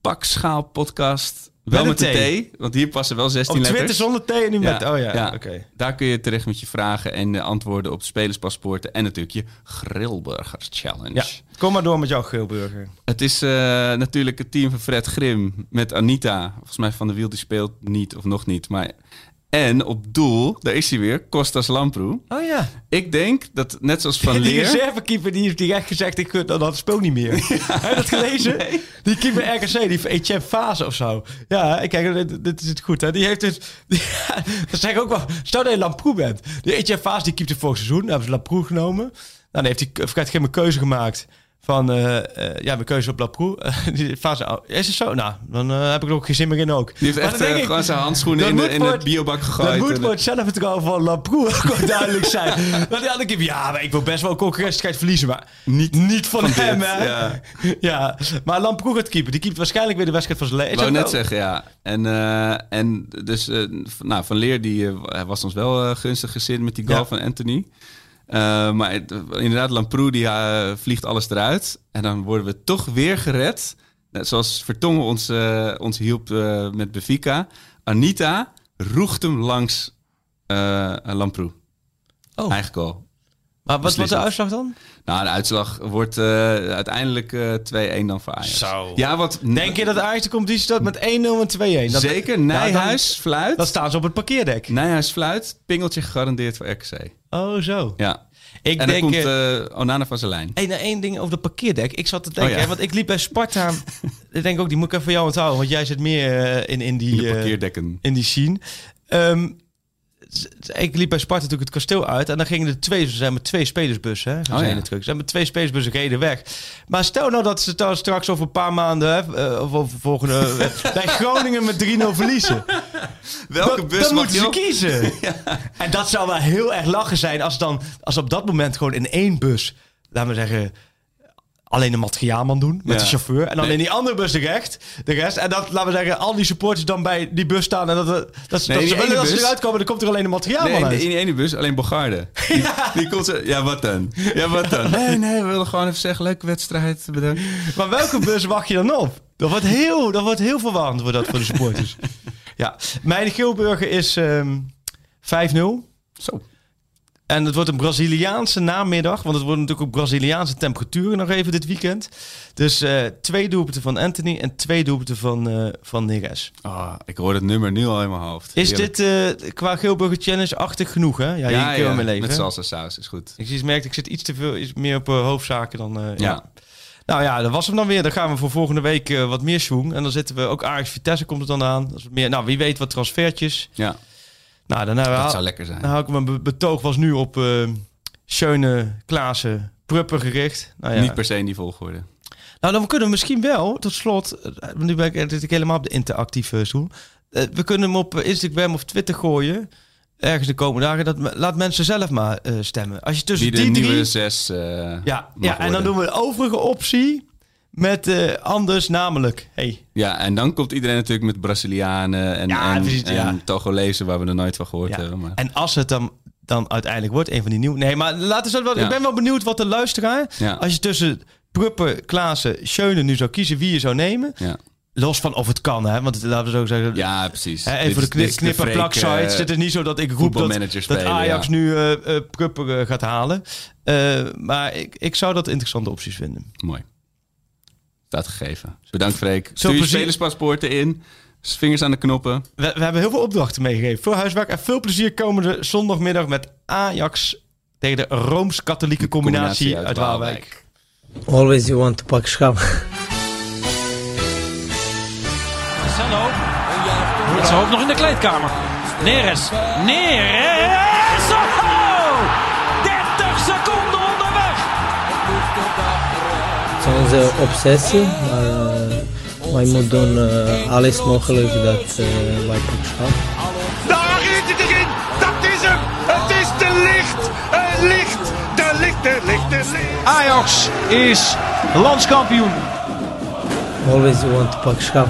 Pakschaal podcast. Wel met, Met de T, want hier passen wel 16 Op letters. Twitter zonder T en nu met... Oh ja, oké. Daar kun je terecht met je vragen en eh, antwoorden op spelerspaspoorten. En natuurlijk je Grillburgers Challenge. Ja, kom maar door met jouw geelburger. Het is eh, natuurlijk het team van Fred Grim met Anita. Volgens mij Van de Wiel die speelt niet of nog niet. Maar... En op doel, daar is hij weer, Kostas Lamproe. Oh ja. Ik denk dat net zoals Van Die Leer... reservekeeper die heeft direct gezegd, ik gun dat speel niet meer. Heb je dat gelezen? Die keeper RKC, die Etienne Fase of zo. Ja, kijk, dit, dit is het goed. Hè? Die heeft dus... Die, dat zeg ik ook wel. Stel dat je Lamproe bent. Die Etienne Fase, die keepte vorig seizoen. Dan hebben ze Lamproe genomen. Nou, dan heeft hij geen een keuze gemaakt. Van, eh, ja, mijn keuze op Lamproe. Eh, die fase, oh, is het zo? Nou, dan eh, heb ik er ook geen zin meer in ook. Die heeft Maar echt dan ik, zijn handschoenen in de, in het- biobak gegooid. Dat moet voor het zelfvertrouwen van Lamproe ook duidelijk zijn. Want die andere ja, maar ik wil best wel concurrentiestrijd verliezen, maar niet, niet van, van hem, dit, hè? ja. Ja. maar Lamproe gaat keeper. Die keept waarschijnlijk weer de wedstrijd van zijn leven. Ik wou net zeggen, ja. En, en dus, nou, Van Leer die, was ons wel gunstig gezind met die goal Ja. van Anthony. Eh, maar inderdaad, Lamproe die eh, vliegt alles eruit. En dan worden we toch weer gered. Net zoals Vertongen ons, eh, ons hielp eh, met Benfica. Anita roegt hem langs eh Lamproe. Oh. Eigen goal. Maar wat was de uitslag dan? Nou, de uitslag wordt eh, uiteindelijk eh 2-1 dan voor Ajax. Zo. Ja, wat Denk je dat Ajax de competitie staat met 1-0 en 2-1? Dat, Zeker, Ja, Nijhuis fluit. dan staan ze op het parkeerdek. Nijhuis fluit, pingeltje gegarandeerd voor RKC. Oh, zo. Ja. Ik en denk... dan komt eh, Onana van zijn lijn. Eén nou, één ding over de parkeerdek. Ik zat te denken, Oh ja. hè, want ik liep bij Sparta. ik denk ook, die moet ik even voor jou onthouden. Want jij zit meer eh, in, in die... In de parkeerdekken. in die scene. Z- ik liep bij Sparta natuurlijk het kasteel uit. En dan gingen er twee, ze zijn met twee spelersbussen. Hè, Oh, ja. terug. Ze zijn met twee spelersbussen reden weg. Maar stel nou dat ze dan straks over een paar maanden, eh, of over volgende, bij Groningen met 3-0 verliezen. Welke bus dan mag moeten je ze op? kiezen. En dat zou wel heel erg lachen zijn als dan, als op dat moment gewoon in één bus, laten we zeggen, alleen de materiaalman doen met Ja. de chauffeur. En dan Nee. in die andere bus de rest. De rest. En dat, laten we zeggen, al die supporters dan bij die bus staan. En dat, dat, dat, Nee, dat die ze willen dat ze eruit komen, dan komt er alleen de materiaalman Nee, in, uit. in die ene bus alleen Bogarde. Die, die komt zo, ja wat dan? Ja wat dan? Nee, nee, we willen gewoon even zeggen, leuke wedstrijd, bedankt. Maar welke bus wacht je dan op? Dat wordt heel, dat wordt heel verwarrend wordt dat voor de supporters. ja, mijn Geelburger is ehm 5-0. Zo. En het wordt een Braziliaanse namiddag. Want het wordt natuurlijk ook Braziliaanse temperaturen nog even dit weekend. Dus eh, twee doelpunten van Anthony en twee doelpunten van, eh van Neres. Oh, ik hoor het nummer nu al in mijn hoofd. Is Heerlijk. dit eh, qua Geelburger Challenge-achtig genoeg, hè? Ja, Ja, ja, mee leven. met salsa saus is goed. Ik zie- merk, ik zit iets te veel, iets meer op hoofdzaken dan... ja. Ja. Nou ja, dat was hem dan weer. Dan gaan we voor volgende week wat meer schoen. En dan zitten we ook Ajax Vitesse komt het dan aan. Dat is meer, nou, wie weet wat transfertjes. Ja, Nou, dan, hebben we- dat zou lekker zijn. ik mijn be- betoog was nu op eh Schöne, Klaassen, Pruppen gericht. Nou, ja. Niet per se in die volgorde. nou, dan kunnen we misschien wel, tot slot, eh, nu ben ik, zit ik helemaal op de interactieve stoel. Eh, we kunnen hem op eh, Instagram of Twitter gooien. Ergens de komende dagen. Dat, laat mensen zelf maar stemmen. Als je tussen Wie de die nieuwe drie... zes Ja, ja en dan doen we de overige optie met eh, anders namelijk. Hey, Ja, en dan komt iedereen natuurlijk met Brazilianen en, Ja, en, precies, en ja. Togolezen waar we er nooit van gehoord ja. hebben. Maar... En als het dan, dan uiteindelijk wordt, een van die nieuwe... Nee, maar laten we wel... Ik ben wel benieuwd wat de luisteraar... Als je tussen Pruppen, Klaassen, Schöne nu zou kiezen wie je zou nemen... Ja. Los van of het kan, hè? Want laten we zo zeggen... ja, precies. Hè, even voor de kni knip- plak sites. Het is niet zo dat ik roep dat, voetbalmanager dat spelen, Ajax ja. nu eh eh, Pruppen eh, gaat halen. Maar ik, ik zou dat interessante opties vinden. Mooi. Staat gegeven. Bedankt Freek. Stuur je spelerspaspoorten in. Vingers aan de knoppen. We, we hebben heel veel opdrachten meegegeven. Veel huiswerk en veel plezier komende zondagmiddag met Ajax tegen de Rooms-Katholieke combinatie, uit Waalwijk. Always you want to pak schap. Marcelo. Met zijn hoofd nog in de kleedkamer. Neres. Neres. Onze obsessie, maar eh, wij moeten doen eh, alles mogelijk dat eh, wij pak schap. Daar is het erin. Dat is hem. Het is de licht. Het licht. De licht, de licht, de licht. Ajax is landskampioen. Always want to pak schap.